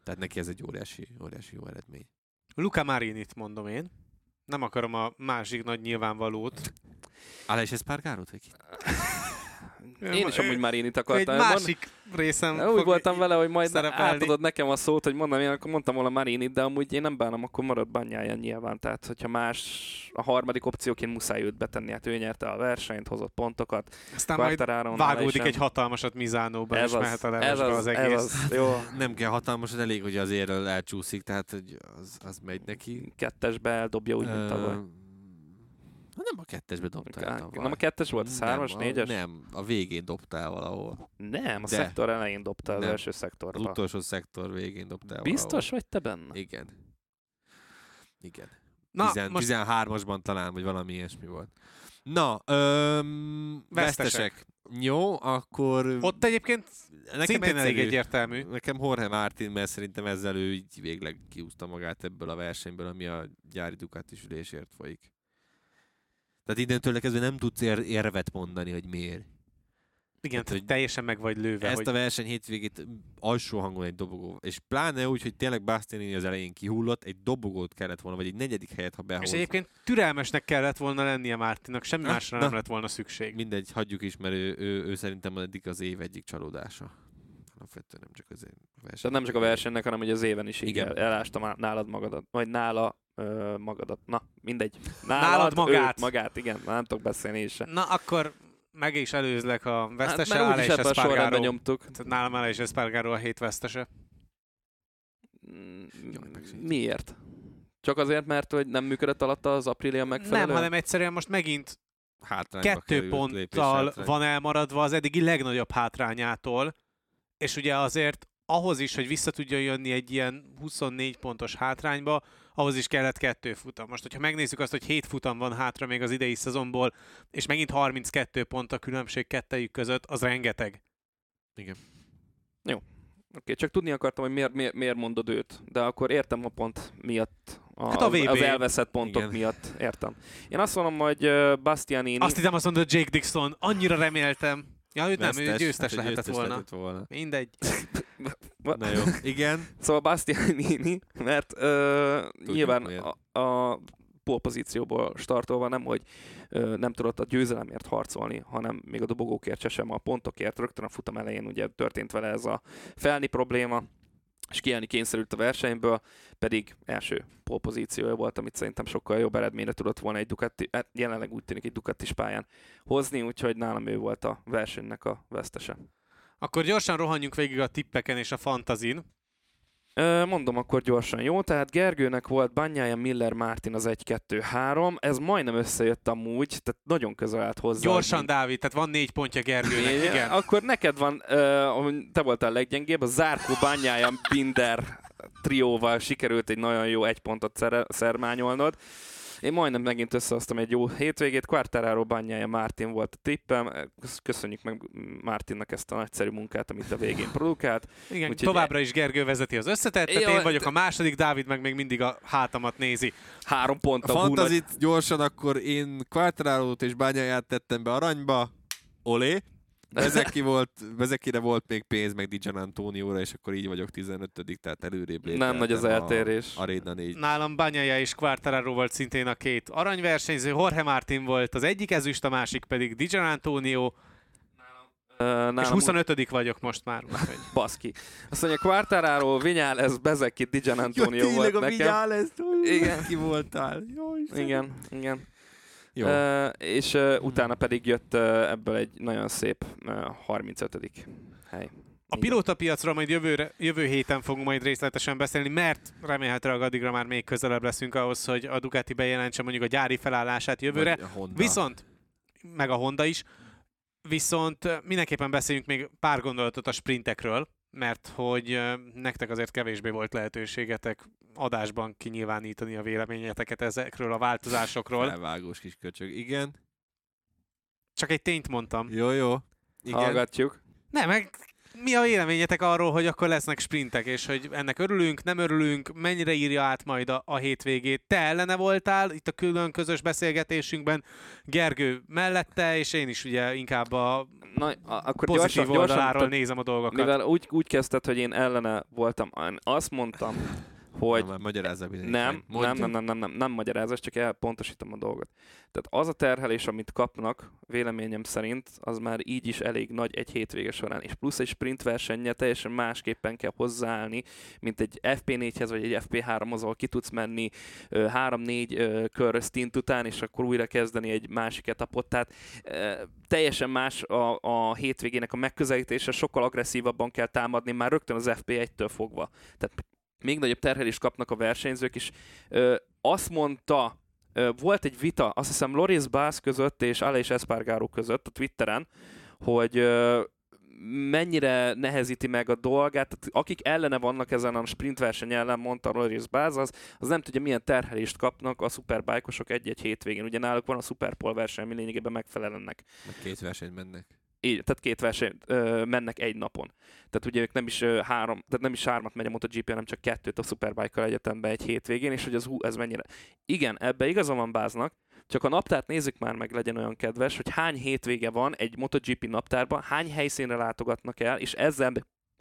Tehát neki ez egy óriási, óriási jó eredmény. Luca Marinit mondom én. Nem akarom a másik nagy nyilvánvalót. Aleix Espargarot? Én is amúgy már én itt Egy akartam. másik részem Úgy fog voltam vele, hogy majd szerepelni. átadod nekem a szót, hogy mondom, én akkor mondtam volna Marinit, de amúgy én nem bánom, akkor marad banyája nyilván. Tehát, hogyha más a harmadik opcióként muszáj őt betenni, hát ő nyerte a versenyt, hozott pontokat. Aztán majd vágódik egy hatalmasat Mizánóban, és mehet a ez levesbe az, az ez egész. az, jó. Nem kell hatalmas, de elég, hogy az érrel elcsúszik, tehát hogy az, az megy neki. Kettesbe eldobja úgy, mint tavaly. Nem a kettesbe dobtál Á, tavaly. Nem a kettes volt, a szármas, nem, négyes? A, nem, a végén dobtál valahol. Nem, a De. szektor elején dobta az Nem. első Az szektorba. utolsó szektor végén dobtál Biztos vagy te benne? valahol. Igen. Igen. Na, Tizen, most 13-asban talán, vagy valami ilyesmi volt. Na, öm, Vesztesek. vesztesek. Jó, akkor... ott egyébként nekem szintén elég egyértelmű. Nekem Jorge Martin, mert szerintem ezzel ő így végleg kiúzta magát ebből a versenyből, ami a gyári Ducati ülésért folyik. Tehát innentől kezdve nem tudsz ér- érvet mondani, hogy miért. Igen, Hát, hogy teljesen meg vagy lőve. Ezt hogy a verseny hétvégét alsó hangon egy dobogó, és pláne úgy, hogy tényleg Bastianini az elején kihullott, egy dobogót kellett volna, vagy egy negyedik helyet, ha És behoz. egyébként türelmesnek kellett volna lennie Mártinak, semmi Na, másra na. nem lett volna szükség. Mindegy, hagyjuk is, mert ő, ő, ő szerintem eddig az év egyik csalódása. Alapvetően nem csak az év verseny. Tehát nem csak a versenynek, hanem hogy az éven is így Igen. el, elásta má- nálad magadat, vagy nála ö, magadat. Na, mindegy. Nálad, Nálad magát. Őt, magát, igen, már nem tudok beszélni is se. Na, akkor meg is előzlek a vesztese, hát, hát, mert és Espargaró. nyomtuk. Tehát Nálam Ála és Espargaró a hét vesztese. Mm. Miért? Csak azért, mert hogy nem működött alatta az Aprilia megfelelő? Nem, hanem egyszerűen most megint Hátrányba kettő került, ponttal van elmaradva az eddigi legnagyobb hátrányától, és ugye azért ahhoz is, hogy vissza tudjon jönni egy ilyen 24 pontos hátrányba, ahhoz is kellett kettő futam. Most, hogyha megnézzük azt, hogy 7 futam van hátra még az idei szezonból, és megint 32 pont a különbség kettejük között, az rengeteg. Oké, csak tudni akartam, hogy miért, miért, miért mondod őt, de akkor értem a pont miatt. A, Hát a VB. Az elveszett pontok Igen. miatt, értem. Én azt mondom, hogy Bastianini... Azt hittem azt mondod Jake Dixon, annyira reméltem. Ja, őt nem, ő győztes hát lehetett győztes volna. lehetett volna. Mindegy. Na jó, igen. Szóval Bastianini, mert ö, nyilván miért. a, a pole pozícióból startolva nem, hogy ö, nem tudott a győzelemért harcolni, hanem még a dobogókért se sem a pontokért. Rögtön a futam elején ugye történt vele ez a felni probléma, és kiállni kényszerült a versenyből, pedig első pole pozíciója volt, amit szerintem sokkal jobb eredményre tudott volna egy Ducati, hát jelenleg úgy tűnik egy Ducatis pályán hozni, úgyhogy nálam ő volt a versenynek a vesztese. Akkor gyorsan rohanjunk végig a tippeken és a fantazin. Mondom akkor gyorsan, jó? Tehát Gergőnek volt Banyája, Miller, Martin az 1-2-3. Ez majdnem összejött amúgy, tehát nagyon közel állt hozzá. Gyorsan, hogy- Dávid, tehát van négy pontja Gergőnek, Igen. igen. Akkor neked van, te voltál a leggyengébb, a Zárkó, Banyája, Binder trióval sikerült egy nagyon jó egy pontot szermányolnod. Én majdnem megint összehoztam egy jó hétvégét. Quartararo, Banyája, Martin volt a tippem. Köszönjük meg Martinnak ezt a nagyszerű munkát, amit a végén produkált. igen úgyhogy- továbbra is Gergő vezeti az összetettet, Jó, én vagyok a második, Dávid meg még mindig a hátamat nézi. Három pont A fantazit gyorsan, akkor én Quartararo-t és Bányáját tettem be aranyba. Olé. Bezeki volt, Bezekire volt még pénz, meg Dijan Antonióra, és akkor így vagyok 15 tehát előrébb léptem. Nem nagy az eltérés. A Arena 4. Nálam Banyaja és Quartararo volt szintén a két aranyversenyző, Jorge Martin volt az egyik ezüst, a másik pedig Dijan Antonio, nálam és úgy- 25 vagyok most már. úgyhogy. Baszki. Azt mondja, Quartararo, Vinyales, Bezeki, Dijan Antonio ja, volt tényleg a nekem. Vigyál Igen. Igen. Ki voltál? Jó. Igen, igen. Jó. Uh, és uh, utána pedig jött uh, ebből egy nagyon szép uh, 35. hely. A pilótapiacról majd jövőre, jövő héten fogunk majd részletesen beszélni, mert remélhetőleg addigra már még közelebb leszünk ahhoz, hogy a Ducati bejelentse mondjuk a gyári felállását jövőre. Vagy a Honda. Viszont, meg a Honda is, viszont mindenképpen beszéljünk még pár gondolatot a sprintekről, mert hogy nektek azért kevésbé volt lehetőségetek adásban kinyilvánítani a véleményeteket ezekről a változásokról. Elvágós kis köcsög. Igen. Csak egy tényt mondtam. Jó, jó. Igen. Hallgatjuk. Nem, meg mi a véleményetek arról, hogy akkor lesznek sprintek, és hogy ennek örülünk, nem örülünk, mennyire írja át majd a, a hétvégét. Te ellene voltál itt a külön közös beszélgetésünkben, Gergő mellette, és én is ugye inkább a Na, akkor pozitív gyorsan, gyorsan, oldaláról tehát nézem a dolgokat. mivel úgy, úgy kezdted, hogy én ellene voltam, azt mondtam, hogy Na, magyarázza nem, nem, nem, nem, nem, nem, nem magyarázás, csak elpontosítom a dolgot. Tehát az a terhelés, amit kapnak, véleményem szerint, az már így is elég nagy egy hétvége során, és plusz egy sprint versenye teljesen másképpen kell hozzáállni, mint egy FP4-hez vagy egy FP3-hoz, ahol ki tudsz menni 3-4 kör stint után, és akkor újra kezdeni egy másik etapot. Tehát teljesen más a, a hétvégének a megközelítése, sokkal agresszívabban kell támadni már rögtön az FP1-től fogva. Tehát még nagyobb terhelést kapnak a versenyzők, és ö, azt mondta, ö, volt egy vita, azt hiszem Loris Bass között és Aleix Espargaro között a Twitteren, hogy ö, mennyire nehezíti meg a dolgát, tehát akik ellene vannak ezen a sprint verseny ellen, mondta Loris Báz, az, az nem tudja milyen terhelést kapnak a szuperbájkosok egy-egy hétvégén. Ugye náluk van a szuperpol verseny, ami lényegében megfelel két versenyt mennek. Így, tehát két verseny ö, mennek egy napon. Tehát ugye ők nem is ö, három, tehát nem is hármat megy a MotoGP, hanem csak kettőt a Superbike-kal egyetemben egy hétvégén, és hogy az hú, ez mennyire. Igen, ebbe igaza van Báznak, csak a naptárt nézzük már meg, legyen olyan kedves, hogy hány hétvége van egy MotoGP naptárban, hány helyszínre látogatnak el, és ezzel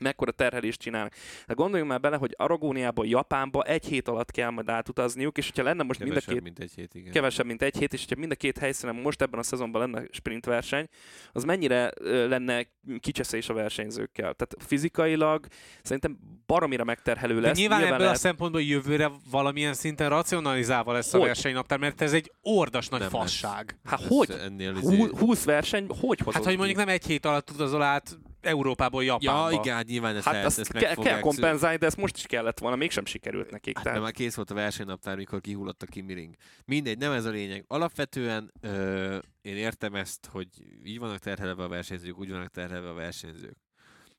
mekkora terhelést csinálnak. De gondoljunk már bele, hogy Aragóniából Japánba egy hét alatt kell majd átutazniuk, és hogyha lenne most Kevesebb, mind a két mint egy hét, igen. kevesebb, mint egy hét, és hogyha mind a két helyszínen most ebben a szezonban lenne sprint verseny, az mennyire lenne kicseszés a versenyzőkkel. Tehát fizikailag szerintem baromira megterhelő De lesz. nyilván, ebből lehet, a szempontból jövőre valamilyen szinten racionalizálva lesz a Hogy? versenynaptár, mert ez egy ordas nagy Nem fasság. hát hogy? Ennél Hú- izé... 20 verseny, hogy hozod Hát, hogy ki? mondjuk nem egy hét alatt utazol át Európából Japánba. Ja, igen, hát nyilván ezt, Hát lehet, ezt meg kell fogják kompenzálni, de ezt most is kellett volna, mégsem sikerült nekik. Hát tehát... de már kész volt a versenynaptár, mikor kihullott a Kimi Ring. Mindegy, nem ez a lényeg. Alapvetően ö, én értem ezt, hogy így vannak terhelve a versenyzők, úgy vannak terhelve a versenyzők.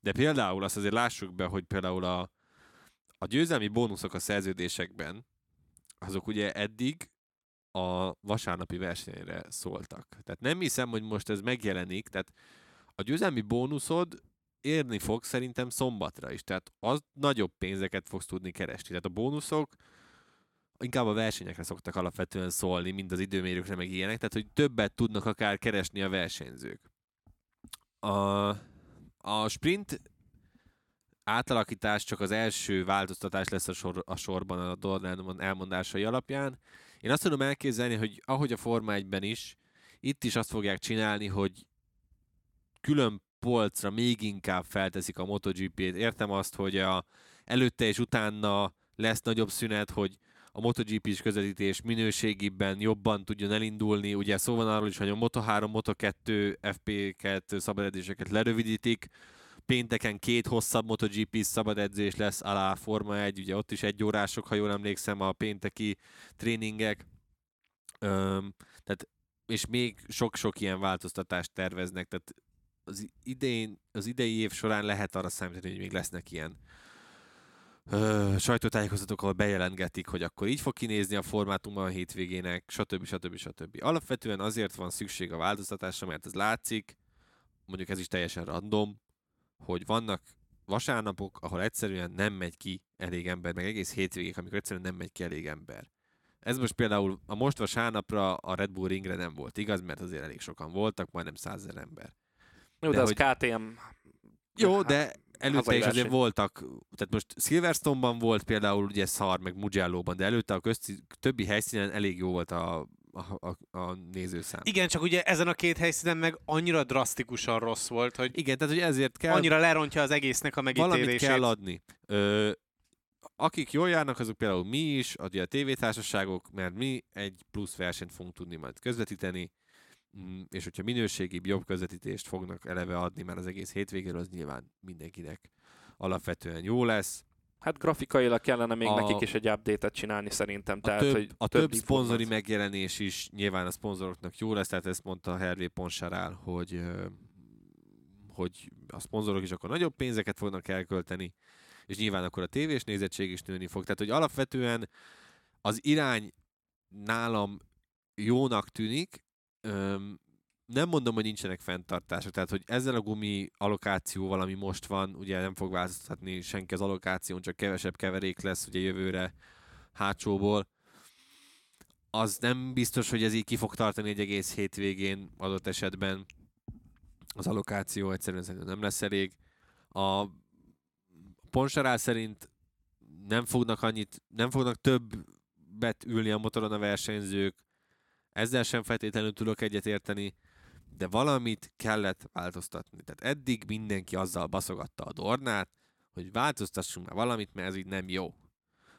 De például azt azért lássuk be, hogy például a, a győzelmi bónuszok a szerződésekben, azok ugye eddig a vasárnapi versenyre szóltak. Tehát nem hiszem, hogy most ez megjelenik, tehát a győzelmi bónuszod érni fog szerintem szombatra is, tehát az nagyobb pénzeket fogsz tudni keresni. Tehát a bónuszok inkább a versenyekre szoktak alapvetően szólni, mint az időmérőkre, meg ilyenek, tehát hogy többet tudnak akár keresni a versenyzők. A, a sprint átalakítás csak az első változtatás lesz a, sor, a sorban a Dornan elmondásai alapján. Én azt tudom elképzelni, hogy ahogy a Forma 1-ben is, itt is azt fogják csinálni, hogy külön polcra még inkább felteszik a MotoGP-t. Értem azt, hogy a, előtte és utána lesz nagyobb szünet, hogy a MotoGP-s közvetítés minőségibben jobban tudjon elindulni. Ugye szó van arról is, hogy a Moto3, Moto2 FP-ket, szabadedzéseket lerövidítik. Pénteken két hosszabb MotoGP szabad edzés lesz alá Forma 1, ugye ott is egy órások, ha jól emlékszem, a pénteki tréningek. Öm, tehát, és még sok-sok ilyen változtatást terveznek, tehát az idén, az idei év során lehet arra számítani, hogy még lesznek ilyen ö, sajtótájékoztatók, ahol bejelentgetik, hogy akkor így fog kinézni a formátum a hétvégének, stb. stb. stb. Alapvetően azért van szükség a változtatásra, mert ez látszik, mondjuk ez is teljesen random, hogy vannak vasárnapok, ahol egyszerűen nem megy ki elég ember, meg egész hétvégék, amikor egyszerűen nem megy ki elég ember. Ez most például a most vasárnapra a Red Bull ringre nem volt igaz, mert azért elég sokan voltak, majdnem százezer ember. Jó, de, de az hogy- KTM... Jó, Hát, de előtte is azért voltak, tehát most Silverstone-ban volt például ugye szar, meg Mugello-ban, de előtte a közti, többi helyszínen elég jó volt a, a, a, a nézőszám. Igen, csak ugye ezen a két helyszínen meg annyira drasztikusan rossz volt, hogy Igen, tehát hogy ezért kell, annyira lerontja az egésznek a valamit megítélését. kell adni. Ö, akik jól járnak, azok például mi is, ugye a tévétársaságok, mert mi egy plusz versenyt fogunk tudni majd közvetíteni, és hogyha minőségibb, jobb közvetítést fognak eleve adni már az egész hétvégéről, az nyilván mindenkinek alapvetően jó lesz. Hát grafikailag kellene még A- nekik is egy update-et csinálni szerintem. A tehát, több, hogy a több információ. szponzori megjelenés is nyilván a szponzoroknak jó lesz, tehát ezt mondta Hervé Ponsarál, hogy, hogy a szponzorok is akkor nagyobb pénzeket fognak elkölteni, és nyilván akkor a tévés nézettség is nőni fog. Tehát, hogy alapvetően az irány nálam jónak tűnik, Öm, nem mondom, hogy nincsenek fenntartások, tehát hogy ezzel a gumi allokációval, ami most van, ugye nem fog változtatni senki az allokáción, csak kevesebb keverék lesz ugye jövőre hátsóból. Az nem biztos, hogy ez így ki fog tartani egy egész hétvégén adott esetben. Az allokáció egyszerűen nem lesz elég. A Ponsarál szerint nem fognak annyit, nem fognak többet ülni a motoron a versenyzők, ezzel sem feltétlenül tudok egyet érteni, de valamit kellett változtatni. Tehát eddig mindenki azzal baszogatta a Dornát, hogy változtassunk már valamit, mert ez így nem jó.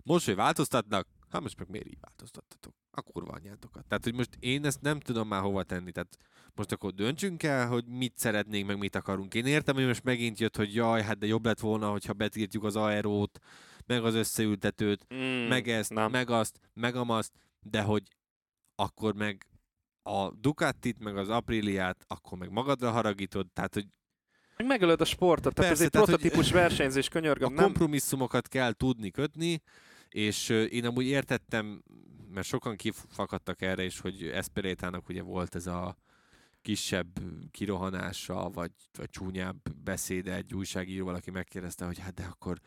Most, hogy változtatnak, hát most meg miért így változtattatok? A kurva anyátokat. Tehát, hogy most én ezt nem tudom már hova tenni. Tehát most akkor döntsünk el, hogy mit szeretnénk, meg mit akarunk. Én értem, hogy most megint jött, hogy jaj, hát de jobb lett volna, hogyha betiltjuk az aerót, meg az összeültetőt, Mm, meg ezt, nem. meg azt, meg amazt, de hogy akkor meg a Ducatit, meg az Apriliát, akkor meg magadra haragítod, tehát hogy Meg megölöd a sportot, tehát Persze, ez egy tehát, hogy- prototípus versenyzés, a könyörgöm, nem? kompromisszumokat kell tudni kötni, és én amúgy értettem, mert sokan kifakadtak erre is, hogy Esperétának ugye volt ez a kisebb kirohanása, vagy, vagy csúnyább beszéde egy újságíró, aki megkérdezte, hogy hát de akkor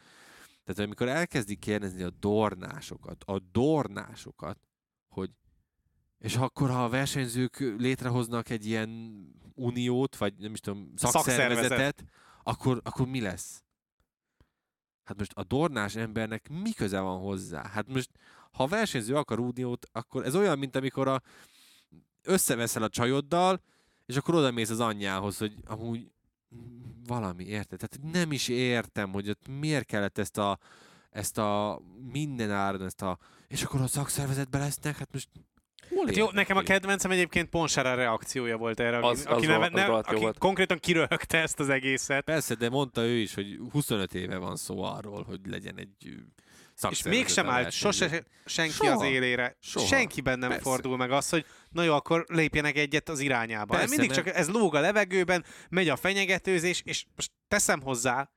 tehát amikor elkezdik kérdezni a dornásokat, a dornásokat, hogy és akkor, ha a versenyzők létrehoznak egy ilyen uniót, vagy nem is tudom, szakszervezetet, Szakszervezet. akkor, akkor mi lesz? Hát most a dornás embernek mi köze van hozzá? Hát most, ha a versenyző akar uniót, akkor ez olyan, mint amikor a, összeveszel a csajoddal, és akkor oda mész az anyjához, hogy amúgy valami, érted? Tehát nem is értem, hogy ott miért kellett ezt a, ezt a minden áron, ezt a, és akkor a szakszervezetben lesznek, hát most Hát jó, nekem a kedvencem egyébként Ponsára reakciója volt erre, Az- aki, az neve, ne, jó aki volt. konkrétan kiröhögte ezt az egészet. Persze, de mondta ő is, hogy 25 éve van szó arról, hogy legyen egy És mégsem állt sose senki Soha. az élére. Soha. Senkiben nem Persze. fordul meg az, hogy na jó, akkor lépjenek egyet az irányába. Persze, Persze, Mindig mert- csak ez lóg a levegőben, megy a fenyegetőzés, és most teszem hozzá,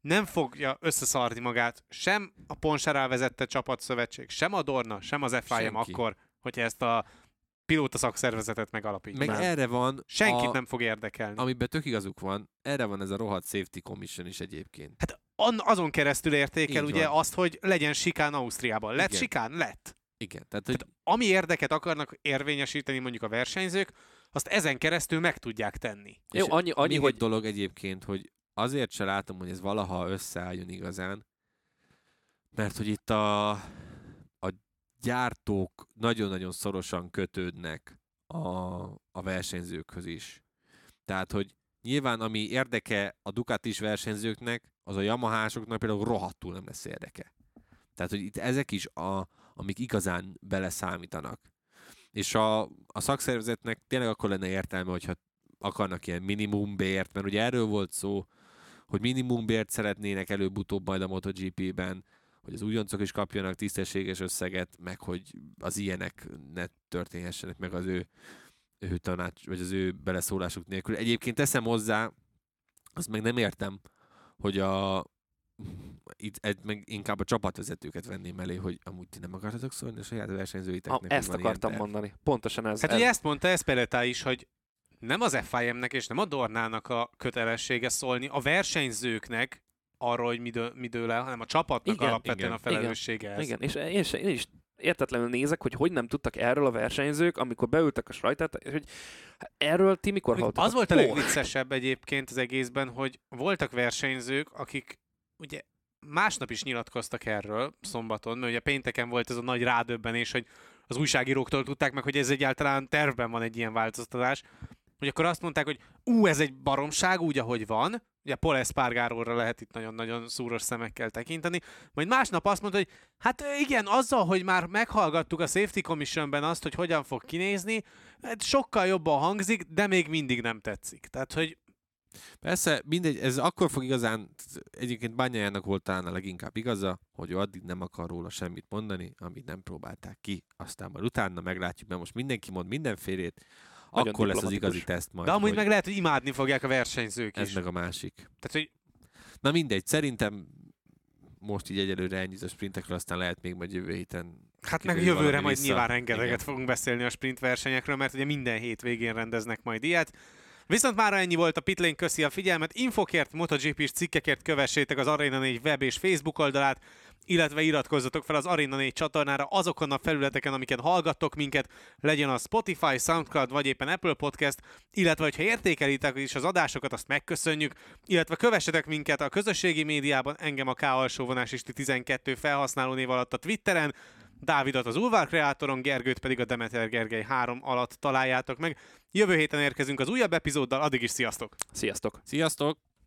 nem fogja összeszarni magát sem a Ponserál vezette csapatszövetség, sem a Dorna, sem az FIM Senki. akkor, hogyha ezt a pilóta szakszervezetet megalapítja. Meg erre van, Senkit a, nem fog érdekelni. amiben tök igazuk van, erre van ez a rohadt safety commission is egyébként. Hát azon keresztül értékel Így ugye van. azt, hogy legyen sikán Ausztriában. Lett Igen. sikán? Lett. Igen, tehát, hogy Tehát ami érdeket akarnak érvényesíteni mondjuk a versenyzők, azt ezen keresztül meg tudják tenni. Jó, annyi, annyi hogy egy dolog egyébként, hogy azért se látom, hogy ez valaha összeálljon igazán, mert hogy itt a, a gyártók nagyon-nagyon szorosan kötődnek a, a versenyzőkhöz is. Tehát, hogy nyilván ami érdeke a Ducatis versenyzőknek, az a Yamahásoknak például rohadtul nem lesz érdeke. Tehát, hogy itt ezek is, a, amik igazán beleszámítanak. És a, a szakszervezetnek tényleg akkor lenne értelme, hogyha akarnak ilyen minimumbért, mert ugye erről volt szó, hogy minimumbért szeretnének előbb-utóbb majd a MotoGP-ben, hogy az újoncok is kapjanak tisztességes összeget, meg hogy az ilyenek ne történhessenek meg az ő, ő tanács, vagy az ő beleszólásuk nélkül. Egyébként teszem hozzá, azt meg nem értem, hogy a itt egy, meg inkább a csapatvezetőket venném elé, hogy amúgy ti nem akartatok szólni a saját versenyzőiteknek. ha, ezt akartam mondani. Pontosan ez. Hát ez. ugye ezt mondta Espeletá is, hogy nem az FIM-nek és nem a Dornának a kötelessége szólni a versenyzőknek arról, hogy mi, dő, mi dől el, hanem a csapatnak Igen, alapvetően igen, a felelőssége ez. Igen, és én, se, én is értetlenül nézek, hogy hogy nem tudtak erről a versenyzők, amikor beültek a sajtát, és hogy erről ti mikor hallottatok? Az volt a legviccesebb egyébként az egészben, hogy voltak versenyzők, akik ugye másnap is nyilatkoztak erről szombaton, mert ugye pénteken volt ez a nagy rádöbbenés, hogy az újságíróktól tudták meg, hogy ez egyáltalán tervben van egy ilyen változtatás, hogy akkor azt mondták, hogy ú, ez egy baromság úgy, ahogy van, ugye Paul Espargaróra lehet itt nagyon-nagyon szúros szemekkel tekinteni, majd másnap azt mondta, hogy hát igen, azzal, hogy már meghallgattuk a Safety Commissionben azt, hogy hogyan fog kinézni, hát sokkal jobban hangzik, de még mindig nem tetszik. Tehát, hogy Persze, mindegy, ez akkor fog igazán, egyébként Bányájának volt talán a leginkább igaza, hogy ő addig nem akar róla semmit mondani, amit nem próbálták ki, aztán majd utána meglátjuk, mert most mindenki mond mindenfélét, akkor lesz az igazi teszt majd. de amúgy hogy meg lehet, hogy imádni fogják a versenyzők Ez is. meg a másik. Tehát, hogy Na mindegy, szerintem most így egyelőre ennyi a sprintekről, aztán lehet még majd jövő héten Hát meg jövőre majd vissza. nyilván rengeteget Igen. fogunk beszélni a sprint versenyekről, mert ugye minden hétvégén rendeznek majd ilyet. Viszont már ennyi volt a Pitlane, köszi a figyelmet. Infokért, MotoGP-s cikkekért kövessétek az Arena 4 web és Facebook oldalát, illetve iratkozzatok fel az Arena 4 csatornára azokon a felületeken, amiken hallgattok minket, legyen a Spotify, Soundcloud vagy éppen Apple Podcast, illetve hogyha értékelitek is az adásokat, azt megköszönjük, illetve kövessetek minket a közösségi médiában, engem a K alsóvonás 12 felhasználó név alatt a Twitteren, Dávidot az Ulvár kreátoron, Gergőt pedig a Demeter Gergely 3 alatt találjátok meg. Jövő héten érkezünk az újabb epizóddal, addig is sziasztok! Sziasztok! Sziasztok!